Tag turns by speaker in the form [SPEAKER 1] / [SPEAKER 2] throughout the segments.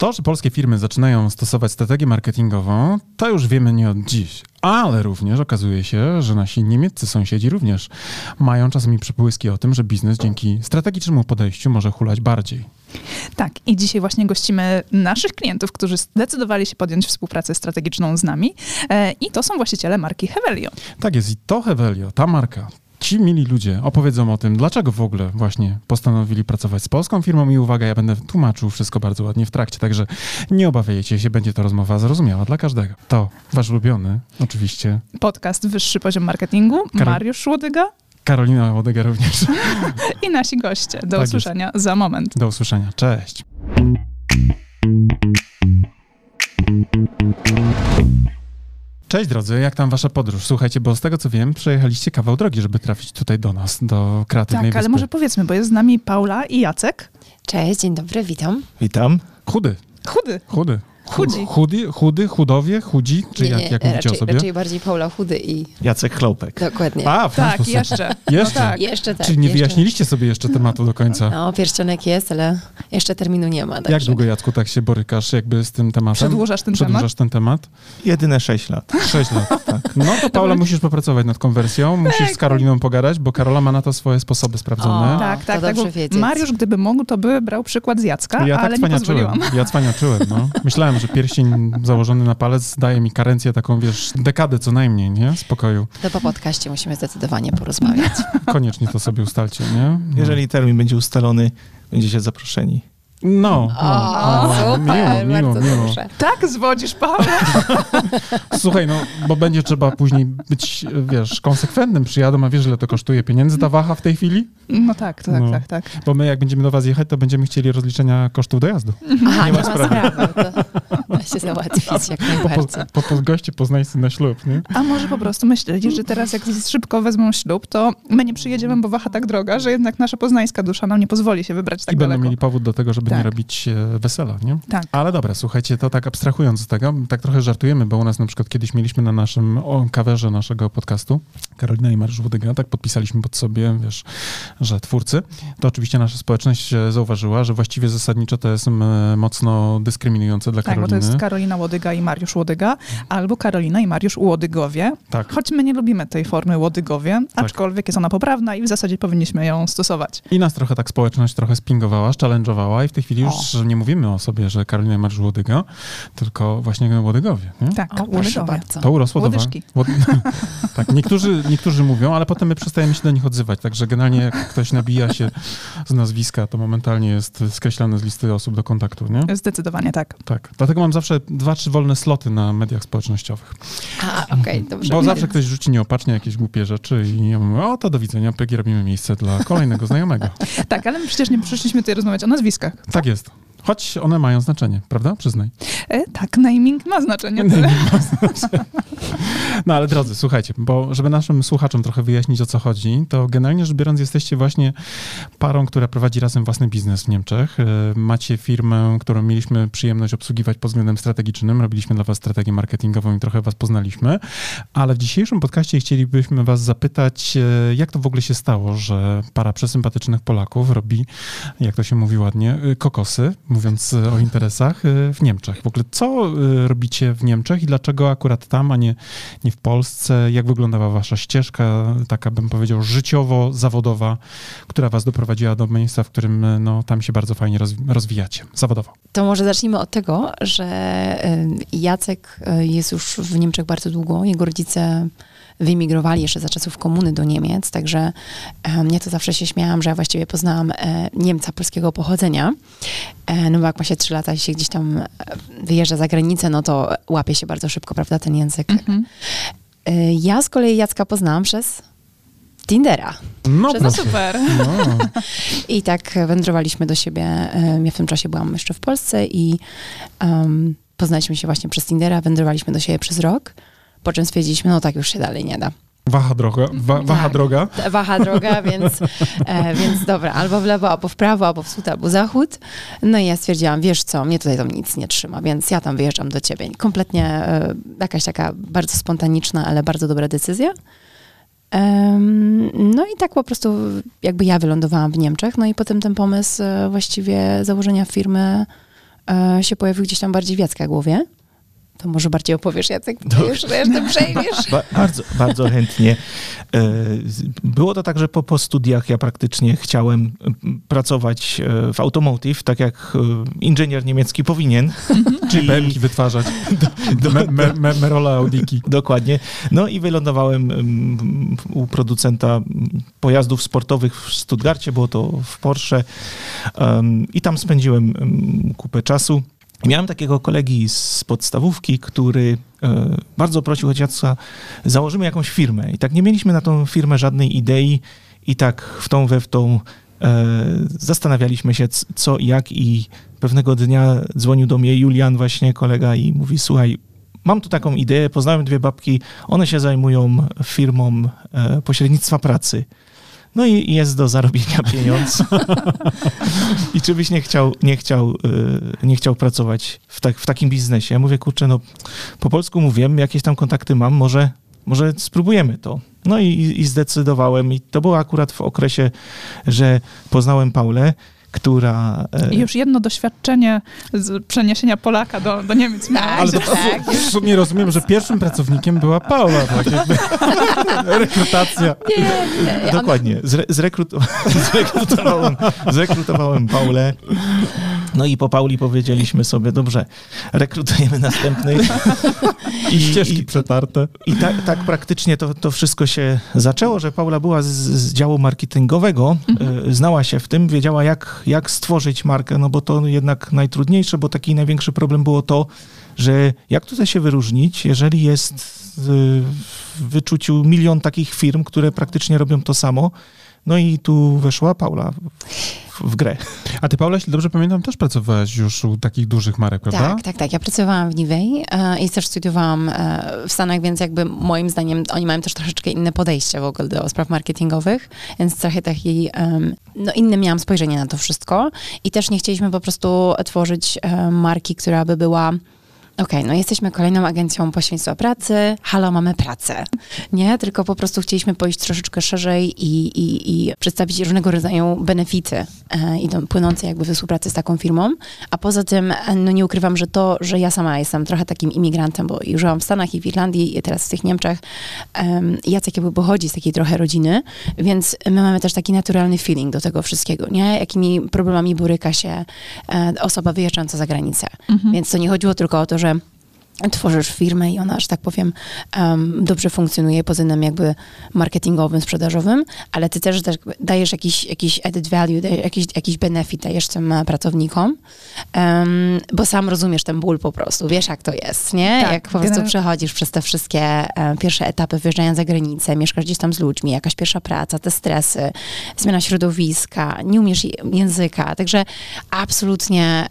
[SPEAKER 1] To, że polskie firmy zaczynają stosować strategię marketingową, to już wiemy nie od dziś. Ale również okazuje się, że nasi niemieccy sąsiedzi również mają czasami przebłyski o tym, że biznes dzięki strategicznemu podejściu może hulać bardziej.
[SPEAKER 2] Tak, i dzisiaj właśnie gościmy naszych klientów, którzy zdecydowali się podjąć współpracę strategiczną z nami. E, I to są właściciele marki Hevelio.
[SPEAKER 1] Tak jest, i to Hevelio, ta marka, ci mili ludzie opowiedzą o tym, dlaczego w ogóle właśnie postanowili pracować z polską firmą i uwaga, ja będę tłumaczył wszystko bardzo ładnie w trakcie, także nie obawiajcie się, będzie to rozmowa zrozumiała dla każdego. To wasz ulubiony, oczywiście.
[SPEAKER 2] Podcast Wyższy Poziom Marketingu,
[SPEAKER 1] Karol-
[SPEAKER 2] Mariusz Łodyga
[SPEAKER 1] Karolina Łodega również.
[SPEAKER 2] i nasi goście. Do
[SPEAKER 1] Tak
[SPEAKER 2] usłyszenia za moment.
[SPEAKER 1] Do usłyszenia. Cześć. Cześć drodzy, jak tam wasza podróż? Słuchajcie, bo z tego co wiem, przejechaliście kawał drogi, żeby trafić tutaj do nas, do kreatywnej
[SPEAKER 2] Tak, ale
[SPEAKER 1] wyspy.
[SPEAKER 2] może powiedzmy, bo jest z nami Paula i Jacek.
[SPEAKER 3] Cześć, dzień dobry, witam.
[SPEAKER 4] Witam.
[SPEAKER 1] Chudy,
[SPEAKER 2] Chudy.
[SPEAKER 1] chudy.
[SPEAKER 2] Chudzi.
[SPEAKER 1] Chudy, chudy, chudowie, chudzi, czy jak, jak mówicie
[SPEAKER 3] raczej,
[SPEAKER 1] o sobie?
[SPEAKER 3] raczej bardziej Paula Chudy i
[SPEAKER 4] Jacek Chlopek.
[SPEAKER 3] dokładnie.
[SPEAKER 1] A, w ten
[SPEAKER 2] Tak,
[SPEAKER 1] sposób.
[SPEAKER 2] jeszcze.
[SPEAKER 1] Jeszcze.
[SPEAKER 2] No tak.
[SPEAKER 3] Jeszcze tak.
[SPEAKER 1] Czyli nie
[SPEAKER 3] jeszcze.
[SPEAKER 1] wyjaśniliście sobie jeszcze tematu do końca.
[SPEAKER 3] No, pierścionek jest, ale jeszcze terminu nie ma.
[SPEAKER 1] Jak
[SPEAKER 3] Także.
[SPEAKER 1] długo, Jacku, tak się borykasz jakby z tym tematem?
[SPEAKER 2] Przedłużasz ten temat?
[SPEAKER 1] Przedłużasz ten temat?
[SPEAKER 4] Jedyne 6 lat.
[SPEAKER 1] Sześć lat, tak. No to Paula, musisz popracować nad konwersją, musisz z Karoliną pogadać, bo Karola ma na to swoje sposoby sprawdzone.
[SPEAKER 3] O,
[SPEAKER 2] Tak,
[SPEAKER 3] to
[SPEAKER 2] tak, tak. Mariusz, gdyby mógł, to by brał przykład z Jacka,
[SPEAKER 1] ja tak
[SPEAKER 2] ale nie
[SPEAKER 1] cwaniaczyłem.
[SPEAKER 2] pozwoliłam.
[SPEAKER 1] Ja cwaniaczyłem, no. Myślałem, że pierścień założony na palec daje mi karencję taką, wiesz, dekadę co najmniej, nie? Spokoju.
[SPEAKER 3] To po podcaście musimy zdecydowanie porozmawiać.
[SPEAKER 1] Koniecznie to sobie ustalcie, nie? No.
[SPEAKER 4] Jeżeli termin będzie ustalony, będziecie zaproszeni.
[SPEAKER 1] No, no,
[SPEAKER 3] O,
[SPEAKER 1] no,
[SPEAKER 3] super,
[SPEAKER 1] miło, miło,
[SPEAKER 3] bardzo
[SPEAKER 1] miło.
[SPEAKER 3] proszę.
[SPEAKER 2] Tak, zwodzisz Paula.
[SPEAKER 1] Słuchaj, no, bo będzie trzeba później być, wiesz, konsekwentnym. Przyjadą, a wiesz, ile to kosztuje pieniędzy ta waha w tej chwili?
[SPEAKER 2] No tak, tak,
[SPEAKER 1] No.
[SPEAKER 2] tak, tak.
[SPEAKER 1] Bo my, jak będziemy do was jechać, to będziemy chcieli rozliczenia kosztów dojazdu.
[SPEAKER 3] Aha, nie,
[SPEAKER 4] ma
[SPEAKER 3] ma
[SPEAKER 4] sprawy.
[SPEAKER 3] sprawy. To da się załatwić jak
[SPEAKER 1] Po,
[SPEAKER 3] najbardziej.
[SPEAKER 1] po, po goście poznańscy na ślub, nie?
[SPEAKER 2] A może po prostu myśleć, że teraz jak szybko wezmą ślub, to my nie przyjedziemy, bo waha tak droga, że jednak nasza poznańska dusza nam nie pozwoli się wybrać tak
[SPEAKER 1] I będą
[SPEAKER 2] daleko.
[SPEAKER 1] mieli powód do tego, żeby nie
[SPEAKER 2] Tak.
[SPEAKER 1] robić e, wesela, nie?
[SPEAKER 2] Tak.
[SPEAKER 1] Ale dobra, słuchajcie, to tak abstrahując z tego, tak trochę żartujemy, bo u nas na przykład kiedyś mieliśmy na naszym o, kawerze naszego podcastu Karolina i Mariusz Łodyga, tak podpisaliśmy pod sobie, wiesz, że twórcy. To oczywiście nasza społeczność e, zauważyła, że właściwie zasadniczo to jest m, mocno dyskryminujące dla
[SPEAKER 2] Tak,
[SPEAKER 1] Karoliny.
[SPEAKER 2] To jest Karolina Łodyga i Mariusz Łodyga, albo Karolina i Mariusz Łodygowie.
[SPEAKER 1] Tak.
[SPEAKER 2] Choć my nie lubimy tej formy Łodygowie, aczkolwiek jest ona poprawna i w zasadzie powinniśmy ją stosować.
[SPEAKER 1] I nas trochę tak społeczność trochę spingowała, challenge'owała i w tej chwili już nie mówimy o sobie, że Karolina i Mariusz Łodyga, tylko właśnie Łodygowie. Nie?
[SPEAKER 2] Tak,
[SPEAKER 3] O,
[SPEAKER 2] Łodygowie.
[SPEAKER 3] bardzo.
[SPEAKER 1] To urosło do wa-
[SPEAKER 2] Łodyżki.
[SPEAKER 1] Łod- tak, niektórzy, niektórzy mówią, ale potem my przestajemy się do nich odzywać. Także generalnie jak ktoś nabija się z nazwiska, to momentalnie jest skreślany z listy osób do kontaktu, nie?
[SPEAKER 2] Zdecydowanie tak.
[SPEAKER 1] Tak. Dlatego mam zawsze dwa, trzy wolne sloty na mediach społecznościowych.
[SPEAKER 3] A, okej, dobrze.
[SPEAKER 1] Bo zawsze ktoś rzuci nieopatrznie jakieś głupie rzeczy i ja mówię, o to do widzenia, pygi, robimy miejsce dla kolejnego znajomego.
[SPEAKER 2] Tak, ale my przecież nie przyszliśmy tutaj rozmawiać o nazwiskach.
[SPEAKER 1] Tak jest. Choć one mają znaczenie, prawda? Przyznaj.
[SPEAKER 2] E, tak, naming ma znaczenie. Tyle.
[SPEAKER 1] No ale drodzy, słuchajcie, bo żeby naszym słuchaczom trochę wyjaśnić o co chodzi, to generalnie rzecz biorąc jesteście właśnie parą, która prowadzi razem własny biznes w Niemczech. E, Macie firmę, którą mieliśmy przyjemność obsługiwać pod względem strategicznym. Robiliśmy dla was strategię marketingową i trochę was poznaliśmy. Ale w dzisiejszym podcaście chcielibyśmy was zapytać, e, jak to w ogóle się stało, że para przesympatycznych Polaków robi, jak to się mówi ładnie, e, kokosy, mówiąc e, o interesach e, w Niemczech. W ogóle co e, robicie w Niemczech i dlaczego akurat tam, a nie, nie w Polsce? Jak wyglądała wasza ścieżka, taka bym powiedział życiowo-zawodowa, która was doprowadziła do miejsca, w którym no, tam się bardzo fajnie rozwi- rozwijacie zawodowo?
[SPEAKER 3] To może zacznijmy od tego, że Jacek jest już w Niemczech bardzo długo. Jego rodzice wyemigrowali jeszcze za czasów komuny do Niemiec, także em, ja to zawsze się śmiałam, że ja właściwie poznałam e, Niemca polskiego pochodzenia. E, no bo jak ma się trzy lata i się gdzieś tam e, wyjeżdża za granicę, no to łapie się bardzo szybko, prawda, ten język.
[SPEAKER 2] Mhm.
[SPEAKER 3] E, ja z kolei Jacka poznałam przez Tindera.
[SPEAKER 1] No,
[SPEAKER 3] Przez-
[SPEAKER 2] No super.
[SPEAKER 1] No.
[SPEAKER 3] I tak wędrowaliśmy do siebie. Ja w tym czasie byłam jeszcze w Polsce i um, poznaliśmy się właśnie przez Tindera, wędrowaliśmy do siebie przez rok, po czym stwierdziliśmy, no tak już się dalej nie da.
[SPEAKER 1] Waha droga, wa, waha
[SPEAKER 3] Tak.
[SPEAKER 1] droga.
[SPEAKER 3] Waha droga, więc, e, więc dobra, albo w lewo, albo w prawo, albo wschód, albo zachód. No i ja stwierdziłam, wiesz co, mnie tutaj tam nic nie trzyma, więc ja tam wyjeżdżam do ciebie. Kompletnie e, jakaś taka bardzo spontaniczna, ale bardzo dobra decyzja. No i tak po prostu jakby ja wylądowałam w Niemczech, no i potem ten pomysł e, właściwie założenia firmy e, się pojawił gdzieś tam bardziej w Jacka głowie. To może bardziej opowiesz, Jacek, to już resztę przejmiesz.
[SPEAKER 4] Ba bardzo, bardzo chętnie. E, było to tak, że po, po studiach ja praktycznie chciałem pracować e, w automotive, tak jak e, inżynier niemiecki powinien.
[SPEAKER 1] Czyli BMW wytwarzać. Do, me, me, me, Merola Audiki.
[SPEAKER 4] Dokładnie. No i wylądowałem u producenta pojazdów sportowych w Stuttgarcie, było to w Porsche i tam spędziłem kupę czasu. Miałem takiego kolegi z podstawówki, który e, bardzo prosił chociaż założymy jakąś firmę. I tak nie mieliśmy na tą firmę żadnej idei i tak w tą we w tą e, zastanawialiśmy się co jak i pewnego dnia dzwonił do mnie Julian właśnie, kolega i mówi, słuchaj, mam tu taką ideę, poznałem dwie babki, one się zajmują firmą e, pośrednictwa pracy. No i jest do zarobienia pieniądz. I czy byś nie chciał, nie chciał, y, nie chciał pracować w, tak, w takim biznesie? Ja mówię, kurczę, no po polsku mówię, jakieś tam kontakty mam, może, może spróbujemy to. No i, i zdecydowałem i to było akurat w okresie, że poznałem Paulę która...
[SPEAKER 2] I już jedno doświadczenie z przeniesienia Polaka do, do Niemiec.
[SPEAKER 3] Tak,
[SPEAKER 1] Ale to tak. w sumie rozumiem, że pierwszym pracownikiem była Paula. Tak jakby. Rekrutacja.
[SPEAKER 3] Nie, nie,
[SPEAKER 4] Dokładnie. Zre zrekrutowałem, zrekrutowałem Paulę. No i po Pauli powiedzieliśmy sobie, dobrze, rekrutujemy następny.
[SPEAKER 1] I ścieżki przetarte.
[SPEAKER 4] I tak, tak praktycznie to, to wszystko się zaczęło, że Paula była z, z działu marketingowego, mhm. znała się w tym, wiedziała jak jak, stworzyć markę, no bo to jednak najtrudniejsze, bo taki największy problem było to, że jak tutaj się wyróżnić, jeżeli jest w wyczuciu milion takich firm, które praktycznie robią to samo, no i tu weszła Paula w, grę.
[SPEAKER 1] A ty, Paula, jeśli dobrze pamiętam, też pracowałaś już u takich dużych marek, prawda?
[SPEAKER 3] Tak, tak, tak. Ja pracowałam w Nivei e, i też studiowałam e, w Stanach, więc jakby moim zdaniem oni mają też troszeczkę inne podejście w ogóle do spraw marketingowych, więc trochę taki, um, no inne miałam spojrzenie na to wszystko i też nie chcieliśmy po prostu tworzyć um, marki, która by była okej, okay, no jesteśmy kolejną agencją pośrednictwa pracy, halo, mamy pracę, nie? Tylko po prostu chcieliśmy pójść troszeczkę szerzej i, i, i przedstawić różnego rodzaju benefity e, płynące jakby ze współpracy z taką firmą, a poza tym, e, no nie ukrywam, że to, że ja sama jestem trochę takim imigrantem, bo już żyłam w Stanach i w Irlandii i teraz w tych Niemczech, um, Jacek jakby pochodzi z takiej trochę rodziny, więc my mamy też taki naturalny feeling do tego wszystkiego, nie? Jakimi problemami boryka się e, osoba wyjeżdżająca za granicę. Mhm. Więc to nie chodziło tylko o to, że Слушаем. Tworzysz firmę i ona, że tak powiem, um, dobrze funkcjonuje pod względem jakby marketingowym, sprzedażowym, ale ty też dajesz jakiś, jakiś added value, dajesz jakiś, jakiś benefit dajesz tym e, pracownikom, um, bo sam rozumiesz ten ból po prostu, wiesz jak to jest, nie? Tak, jak po prostu przechodzisz przez te wszystkie um, pierwsze etapy wyjeżdżając za granicę, mieszkasz gdzieś tam z ludźmi, jakaś pierwsza praca, te stresy, zmiana środowiska, nie umiesz języka, także absolutnie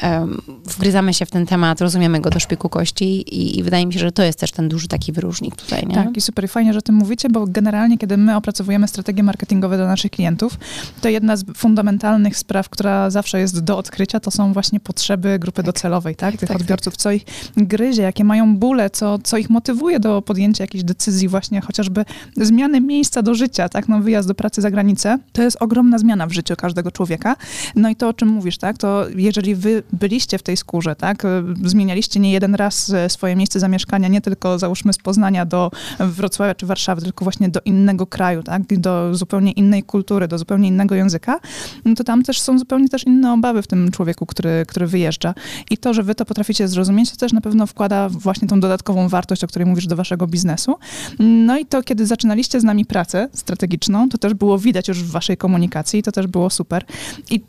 [SPEAKER 3] wgryzamy się w ten temat, rozumiemy go do szpiku kości i, i, wydaje mi się, że to jest też ten duży taki wyróżnik tutaj. Nie?
[SPEAKER 2] Tak, i super fajnie, że o tym mówicie, bo generalnie, kiedy my opracowujemy strategie marketingowe dla naszych klientów, to jedna z fundamentalnych spraw, która zawsze jest do odkrycia, to są właśnie potrzeby grupy tak. docelowej, tak? Tych tak, tak. odbiorców, tak. co ich gryzie, jakie mają bóle, co, co ich motywuje do podjęcia jakiejś decyzji, właśnie chociażby zmiany miejsca do życia, tak? No, wyjazd do pracy za granicę, to jest ogromna zmiana w życiu każdego człowieka. No i to, o czym mówisz, tak? To jeżeli wy byliście w tej skórze, tak? Zmienialiście nie jeden raz swoje swoje miejsce zamieszkania, nie tylko załóżmy z Poznania do Wrocławia czy Warszawy, tylko właśnie do innego kraju, tak? do zupełnie innej kultury, do zupełnie innego języka, no to tam też są zupełnie też inne obawy w tym człowieku, który, który wyjeżdża. I to, że wy to potraficie zrozumieć, to też na pewno wkłada właśnie tą dodatkową wartość, o której mówisz, do waszego biznesu. No i to, kiedy zaczynaliście z nami pracę strategiczną, to też było widać już w waszej komunikacji i to też było super. I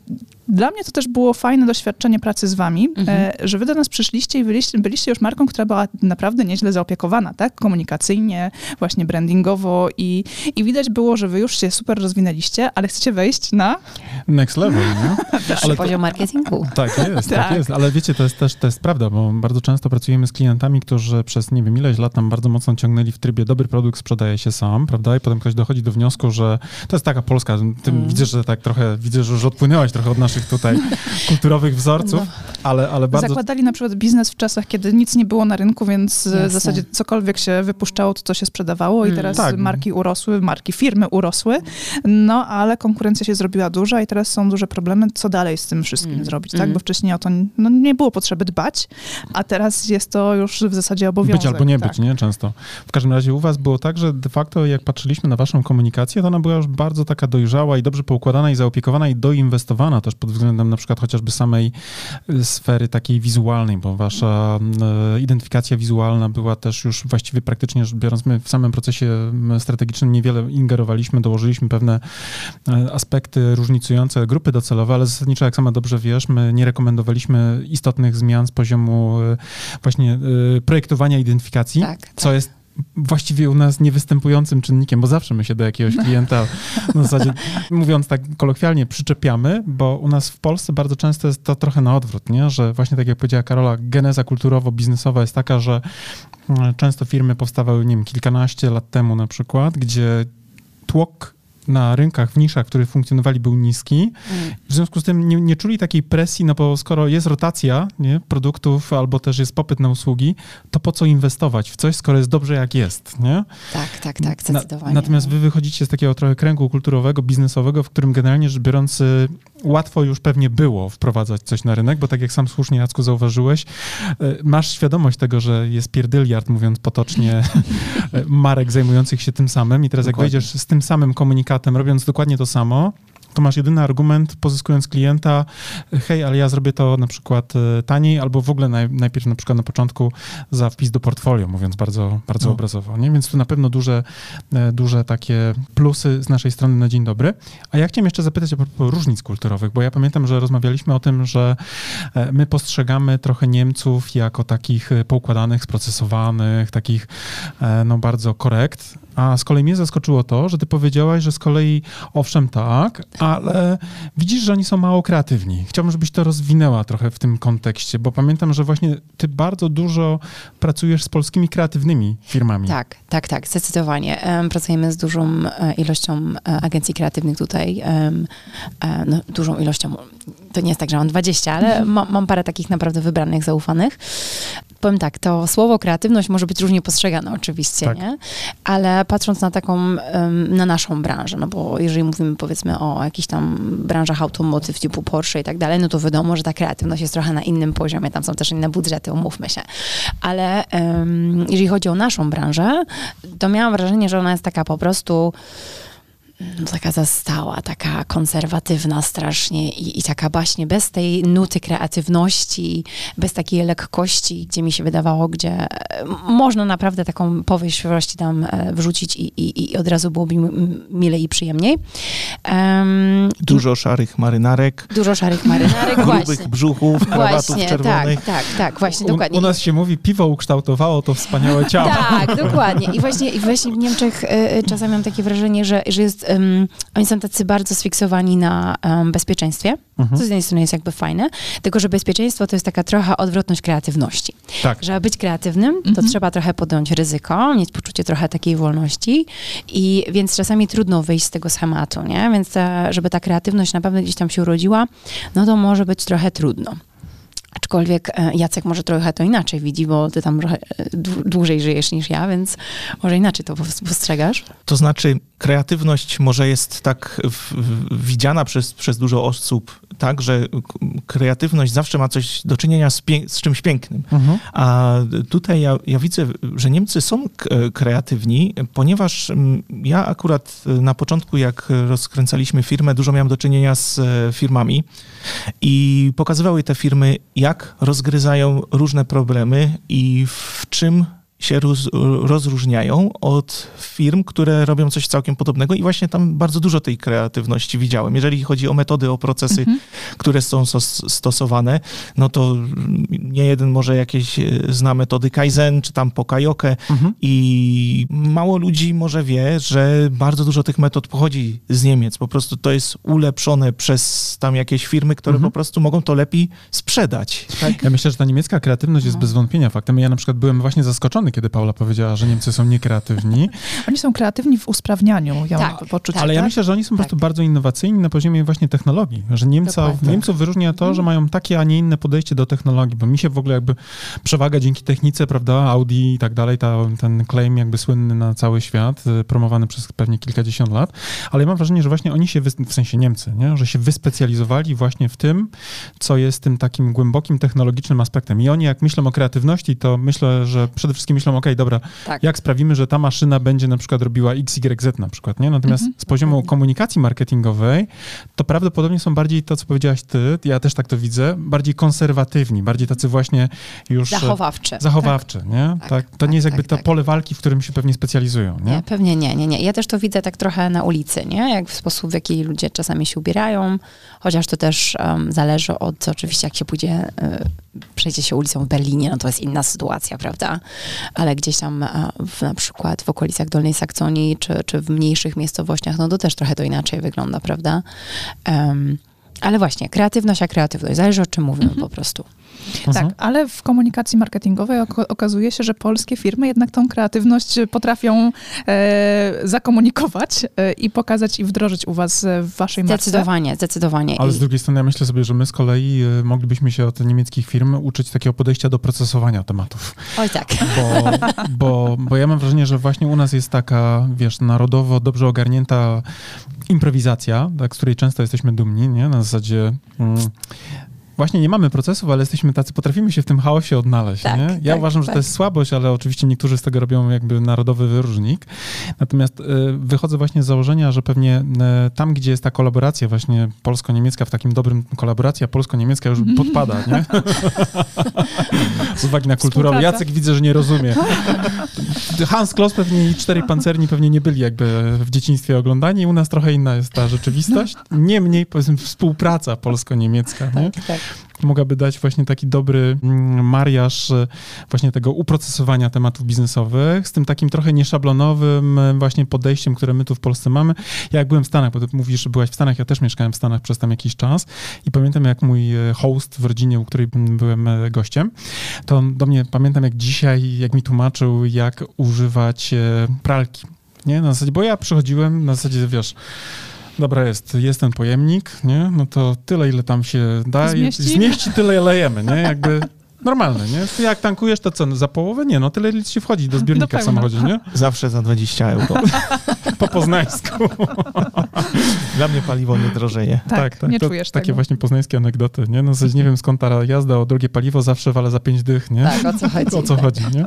[SPEAKER 2] dla mnie to też było fajne doświadczenie pracy z wami, mhm. E, że wy do nas przyszliście i byliście, byliście już marką, która była naprawdę nieźle zaopiekowana, tak? Komunikacyjnie, właśnie brandingowo i, i widać było, że wy już się super rozwinęliście, ale chcecie wejść na...
[SPEAKER 1] Next level, nie?
[SPEAKER 3] ale poziom marketingu.
[SPEAKER 1] Tak jest, tak. tak. jest, ale wiecie, to jest też to jest prawda, bo bardzo często pracujemy z klientami, którzy przez nie wiem ileś lat nam bardzo mocno ciągnęli w trybie dobry produkt sprzedaje się sam, prawda? I potem ktoś dochodzi do wniosku, że to jest taka Polska, tym mm. widzę, że tak trochę, widzę, że już odpłynęłaś trochę od naszych naszych tutaj kulturowych wzorców,
[SPEAKER 2] No.
[SPEAKER 1] ale, ale bardzo...
[SPEAKER 2] Zakładali na przykład biznes w czasach, kiedy nic nie było na rynku, więc
[SPEAKER 3] Jasne.
[SPEAKER 2] w zasadzie cokolwiek się wypuszczało, to to się sprzedawało i
[SPEAKER 3] Mm.
[SPEAKER 2] teraz
[SPEAKER 1] Tak.
[SPEAKER 2] marki urosły, marki firmy urosły, no ale konkurencja się zrobiła duża i teraz są duże problemy, co dalej z tym wszystkim
[SPEAKER 3] Mm.
[SPEAKER 2] zrobić, tak?
[SPEAKER 3] Mm.
[SPEAKER 2] Bo wcześniej o to no, nie było potrzeby dbać, a teraz jest to już w zasadzie obowiązek.
[SPEAKER 1] Być albo nie
[SPEAKER 2] tak.
[SPEAKER 1] być, nie? Często. W każdym razie u was było tak, że de facto jak patrzyliśmy na waszą komunikację, to ona była już bardzo taka dojrzała i dobrze poukładana i zaopiekowana i doinwestowana też pod względem na przykład chociażby samej y, sfery takiej wizualnej, bo wasza y, identyfikacja wizualna była też już właściwie praktycznie rzecz biorąc, my w samym procesie strategicznym niewiele ingerowaliśmy, dołożyliśmy pewne y, aspekty różnicujące grupy docelowe, ale zasadniczo, jak sama dobrze wiesz, my nie rekomendowaliśmy istotnych zmian z poziomu właśnie projektowania identyfikacji,
[SPEAKER 3] Tak,
[SPEAKER 1] co jest właściwie u nas niewystępującym czynnikiem, bo zawsze my się do jakiegoś klienta, w zasadzie mówiąc tak kolokwialnie, przyczepiamy, bo u nas w Polsce bardzo często jest to trochę na odwrót, nie? że właśnie tak jak powiedziała Karola, geneza kulturowo-biznesowa jest taka, że mm, często firmy powstawały, nie wiem, kilkanaście lat temu na przykład, gdzie tłok na rynkach, w niszach, w których funkcjonowali, był niski.
[SPEAKER 3] Mm.
[SPEAKER 1] W związku z tym nie, nie czuli takiej presji, no bo skoro jest rotacja nie, produktów albo też jest popyt na usługi, to po co inwestować w coś, skoro jest dobrze jak jest, nie?
[SPEAKER 3] Tak, tak, tak,
[SPEAKER 1] Na-
[SPEAKER 3] zdecydowanie.
[SPEAKER 1] natomiast wy wychodzicie z takiego trochę kręgu kulturowego, biznesowego, w którym generalnie rzecz biorąc y, łatwo już pewnie było wprowadzać coś na rynek, bo tak jak sam słusznie Jacku zauważyłeś, y, masz świadomość tego, że jest pierdyliard, mówiąc potocznie, y, marek zajmujących się tym samym i teraz
[SPEAKER 4] Dokładnie.
[SPEAKER 1] jak wejdziesz z tym samym komunikatem, robiąc dokładnie to samo, to masz jedyny argument, pozyskując klienta, hej, ale ja zrobię to na przykład e, taniej, albo w ogóle naj, najpierw na przykład na początku za wpis do portfolio, mówiąc bardzo, bardzo
[SPEAKER 4] No.
[SPEAKER 1] obrazowo, nie? Więc tu na pewno duże, e, duże takie plusy z naszej strony na dzień dobry. A ja chciałem jeszcze zapytać propos różnic kulturowych, bo ja pamiętam, że rozmawialiśmy o tym, że e, my postrzegamy trochę Niemców jako takich poukładanych, sprocesowanych, takich no bardzo korekt, a z kolei mnie zaskoczyło to, że ty powiedziałaś, że z kolei owszem tak, ale widzisz, że oni są mało kreatywni. Chciałbym, żebyś to rozwinęła trochę w tym kontekście, bo pamiętam, że właśnie ty bardzo dużo pracujesz z polskimi kreatywnymi firmami.
[SPEAKER 3] Tak, tak, tak, zdecydowanie. Em, Pracujemy z dużą e, ilością e, agencji kreatywnych tutaj, e, no, dużą ilością, to nie jest tak, że mam 20, ale ma, mam parę takich naprawdę wybranych, zaufanych. Powiem tak, to słowo kreatywność może być różnie postrzegane oczywiście,
[SPEAKER 1] Tak.
[SPEAKER 3] nie? Ale patrząc na taką, na naszą branżę, no bo jeżeli mówimy powiedzmy o jakichś tam branżach automotyw typu Porsche i tak dalej, no to wiadomo, że ta kreatywność jest trochę na innym poziomie, tam są też inne budżety, umówmy się. Ale jeżeli chodzi o naszą branżę, to miałam wrażenie, że ona jest taka po prostu no, taka zastała, taka konserwatywna strasznie i, i taka właśnie bez tej nuty kreatywności, bez takiej lekkości, gdzie mi się wydawało, gdzie e, można naprawdę taką powieść tam e, wrzucić i, i, i od razu byłoby mi milej i przyjemniej. Em,
[SPEAKER 4] Dużo szarych marynarek,
[SPEAKER 3] dużo szarych marynarek,
[SPEAKER 4] grubych
[SPEAKER 3] właśnie.
[SPEAKER 4] brzuchów, krawatów
[SPEAKER 3] Właśnie,
[SPEAKER 4] czerwonych.
[SPEAKER 3] tak, tak, tak, właśnie,
[SPEAKER 1] U,
[SPEAKER 3] dokładnie.
[SPEAKER 1] u nas się mówi, piwo ukształtowało to wspaniałe ciało.
[SPEAKER 3] Tak, dokładnie. I właśnie, I właśnie w Niemczech e, czasami mam takie wrażenie, że, że jest, em, oni są tacy bardzo sfiksowani na em, bezpieczeństwie,
[SPEAKER 1] Mhm.
[SPEAKER 3] co z jednej strony jest jakby fajne, tylko że bezpieczeństwo to jest taka trochę odwrotność kreatywności.
[SPEAKER 1] Tak.
[SPEAKER 3] Żeby być kreatywnym, to
[SPEAKER 2] Mhm.
[SPEAKER 3] trzeba trochę podjąć ryzyko, mieć poczucie trochę takiej wolności i więc czasami trudno wyjść z tego schematu, nie? Więc ta, żeby ta kreatywność na pewno gdzieś tam się urodziła, no to może być trochę trudno. Aczkolwiek e, Jacek może trochę to inaczej widzi, bo ty tam trochę e, dłu- dłużej żyjesz niż ja, więc może inaczej to pos- postrzegasz.
[SPEAKER 4] To znaczy, kreatywność może jest tak w, w, widziana przez, przez dużo osób, tak, że kreatywność zawsze ma coś do czynienia z, z czymś pięknym.
[SPEAKER 1] Mhm.
[SPEAKER 4] A tutaj ja, ja widzę, że Niemcy są kreatywni, ponieważ mm, ja akurat na początku, jak rozkręcaliśmy firmę, dużo miałem do czynienia z e, firmami i pokazywały te firmy, jak rozgryzają różne problemy i w czym się roz, rozróżniają od firm, które robią coś całkiem podobnego i właśnie tam bardzo dużo tej kreatywności widziałem. Jeżeli chodzi o metody, o procesy,
[SPEAKER 2] Mhm.
[SPEAKER 4] które są stosowane, no to nie jeden może jakieś e, zna metody Kaizen, czy tam Pokajoke
[SPEAKER 1] Mhm.
[SPEAKER 4] i mało ludzi może wie, że bardzo dużo tych metod pochodzi z Niemiec. Po prostu to jest ulepszone przez tam jakieś firmy, które
[SPEAKER 1] Mhm.
[SPEAKER 4] po prostu mogą to lepiej sprzedać. Tak?
[SPEAKER 1] Ja myślę, że ta niemiecka kreatywność jest
[SPEAKER 3] No.
[SPEAKER 1] bez wątpienia faktem. Ja na przykład byłem właśnie zaskoczony, kiedy Paula powiedziała, że Niemcy są niekreatywni.
[SPEAKER 2] Oni są kreatywni w usprawnianiu, ja
[SPEAKER 3] Tak,
[SPEAKER 2] mam poczucie.
[SPEAKER 3] tak,
[SPEAKER 1] Ale ja
[SPEAKER 2] tak?
[SPEAKER 1] myślę, że oni są po prostu
[SPEAKER 3] Tak.
[SPEAKER 1] bardzo innowacyjni na poziomie właśnie technologii, że Niemca,
[SPEAKER 3] Dokładnie.
[SPEAKER 1] Niemców wyróżnia to, że mają takie, a nie inne podejście do technologii, bo mi się w ogóle jakby przewaga dzięki technice, prawda, Audi i tak dalej, ta, ten claim jakby słynny na cały świat, y, promowany przez pewnie kilkadziesiąt lat, ale ja mam wrażenie, że właśnie oni się, w sensie Niemcy, nie? że się wyspecjalizowali właśnie w tym, co jest tym takim głębokim technologicznym aspektem. I oni jak myślą o kreatywności, to myślę, że przede wszystkim myślą, ok, dobra,
[SPEAKER 3] Tak.
[SPEAKER 1] jak sprawimy, że ta maszyna będzie na przykład robiła XYZ na przykład, nie? Natomiast
[SPEAKER 2] Mhm.
[SPEAKER 1] z poziomu komunikacji marketingowej, to prawdopodobnie są bardziej to, co powiedziałaś ty, ja też tak to widzę, bardziej konserwatywni, bardziej tacy właśnie już... e,
[SPEAKER 3] Zachowawcze.
[SPEAKER 1] Zachowawcze, nie? Tak,
[SPEAKER 3] Tak,
[SPEAKER 1] To
[SPEAKER 3] tak,
[SPEAKER 1] nie jest
[SPEAKER 3] tak,
[SPEAKER 1] jakby to
[SPEAKER 3] tak.
[SPEAKER 1] pole walki, w którym się pewnie specjalizują, nie?
[SPEAKER 3] Nie, pewnie nie, nie, nie. Ja też to widzę tak trochę na ulicy, nie? Jak w sposób, w jaki ludzie czasami się ubierają, chociaż to też um, zależy od, oczywiście jak się pójdzie, y, przejdzie się ulicą w Berlinie, no to jest inna sytuacja, prawda? Ale gdzieś tam e, w, na przykład w okolicach Dolnej Saksonii, czy, czy w mniejszych miejscowościach, no to też trochę to inaczej wygląda, prawda? Em, ale właśnie, kreatywność a kreatywność, zależy o czym mówimy po prostu.
[SPEAKER 1] Mhm.
[SPEAKER 2] Tak, ale w komunikacji marketingowej okazuje się, że polskie firmy jednak tą kreatywność potrafią e, zakomunikować e, i pokazać i wdrożyć u was e, w waszej marce.
[SPEAKER 3] Zdecydowanie, zdecydowanie.
[SPEAKER 1] Ale z drugiej strony ja myślę sobie, że my z kolei y, moglibyśmy się od niemieckich firm uczyć takiego podejścia do procesowania tematów.
[SPEAKER 3] Oj tak.
[SPEAKER 1] Bo, bo, bo ja mam wrażenie, że właśnie u nas jest taka, wiesz, narodowo dobrze ogarnięta improwizacja, tak, z której często jesteśmy dumni, nie? Na zasadzie... Mm, Właśnie nie mamy procesów, ale jesteśmy tacy, potrafimy się w tym chaosie odnaleźć.
[SPEAKER 3] Tak,
[SPEAKER 1] nie? Ja
[SPEAKER 3] tak,
[SPEAKER 1] uważam, że
[SPEAKER 3] tak.
[SPEAKER 1] to jest słabość, ale oczywiście niektórzy z tego robią jakby narodowy wyróżnik. Natomiast y, wychodzę właśnie z założenia, że pewnie y, tam, gdzie jest ta kolaboracja właśnie polsko-niemiecka, w takim dobrym kolaboracja polsko-niemiecka już podpada, nie? z uwagi na kulturę. Jacek widzę, że nie rozumie. Hans Kloss pewnie i Cztery Pancerni pewnie nie byli jakby w dzieciństwie oglądani. U nas trochę inna jest ta rzeczywistość. Niemniej, powiedzmy, współpraca polsko-niemiecka, nie?
[SPEAKER 3] Tak, tak.
[SPEAKER 1] Mogłaby dać właśnie taki dobry mm, mariaż e, właśnie tego uprocesowania tematów biznesowych z tym takim trochę nieszablonowym e, właśnie podejściem, które my tu w Polsce mamy. Ja jak byłem w Stanach, bo ty mówisz, że byłaś w Stanach, ja też mieszkałem w Stanach przez tam jakiś czas i pamiętam jak mój e, host w rodzinie, u której byłem gościem, to on do mnie, pamiętam jak dzisiaj, jak mi tłumaczył, jak używać pralki. Nie, na zasadzie, bo ja przychodziłem, na zasadzie, wiesz, Dobra jest, jest ten pojemnik, nie? No to tyle, ile tam się da.
[SPEAKER 2] Zmieści?
[SPEAKER 1] Zmieści tyle, lejemy, nie? Jakby normalne, nie? Jak tankujesz, to co, za połowę? Nie, no tyle, ile ci wchodzi do zbiornika w
[SPEAKER 2] pełna.
[SPEAKER 1] samochodzie, nie?
[SPEAKER 4] Zawsze za 20 euro.
[SPEAKER 1] Po poznańsku.
[SPEAKER 4] Dla mnie paliwo nie drożeje.
[SPEAKER 2] Tak, nie
[SPEAKER 1] to,
[SPEAKER 2] czujesz
[SPEAKER 1] Takie
[SPEAKER 2] tego.
[SPEAKER 1] właśnie poznańskie anegdoty, nie? No, w nie wiem skąd ta jazda o drogie paliwo, zawsze wale za pięć dych, nie?
[SPEAKER 3] Tak, o co chodzi.
[SPEAKER 1] O co chodzi, nie?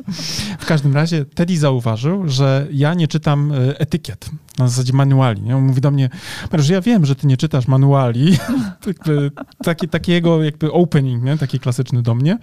[SPEAKER 1] W każdym razie Teddy zauważył, że ja nie czytam e, etykiet, na zasadzie manuali. Nie? On mówi do mnie, Mariusz, ja wiem, że ty nie czytasz manuali. taki, takiego jakby opening, nie? taki klasyczny do mnie.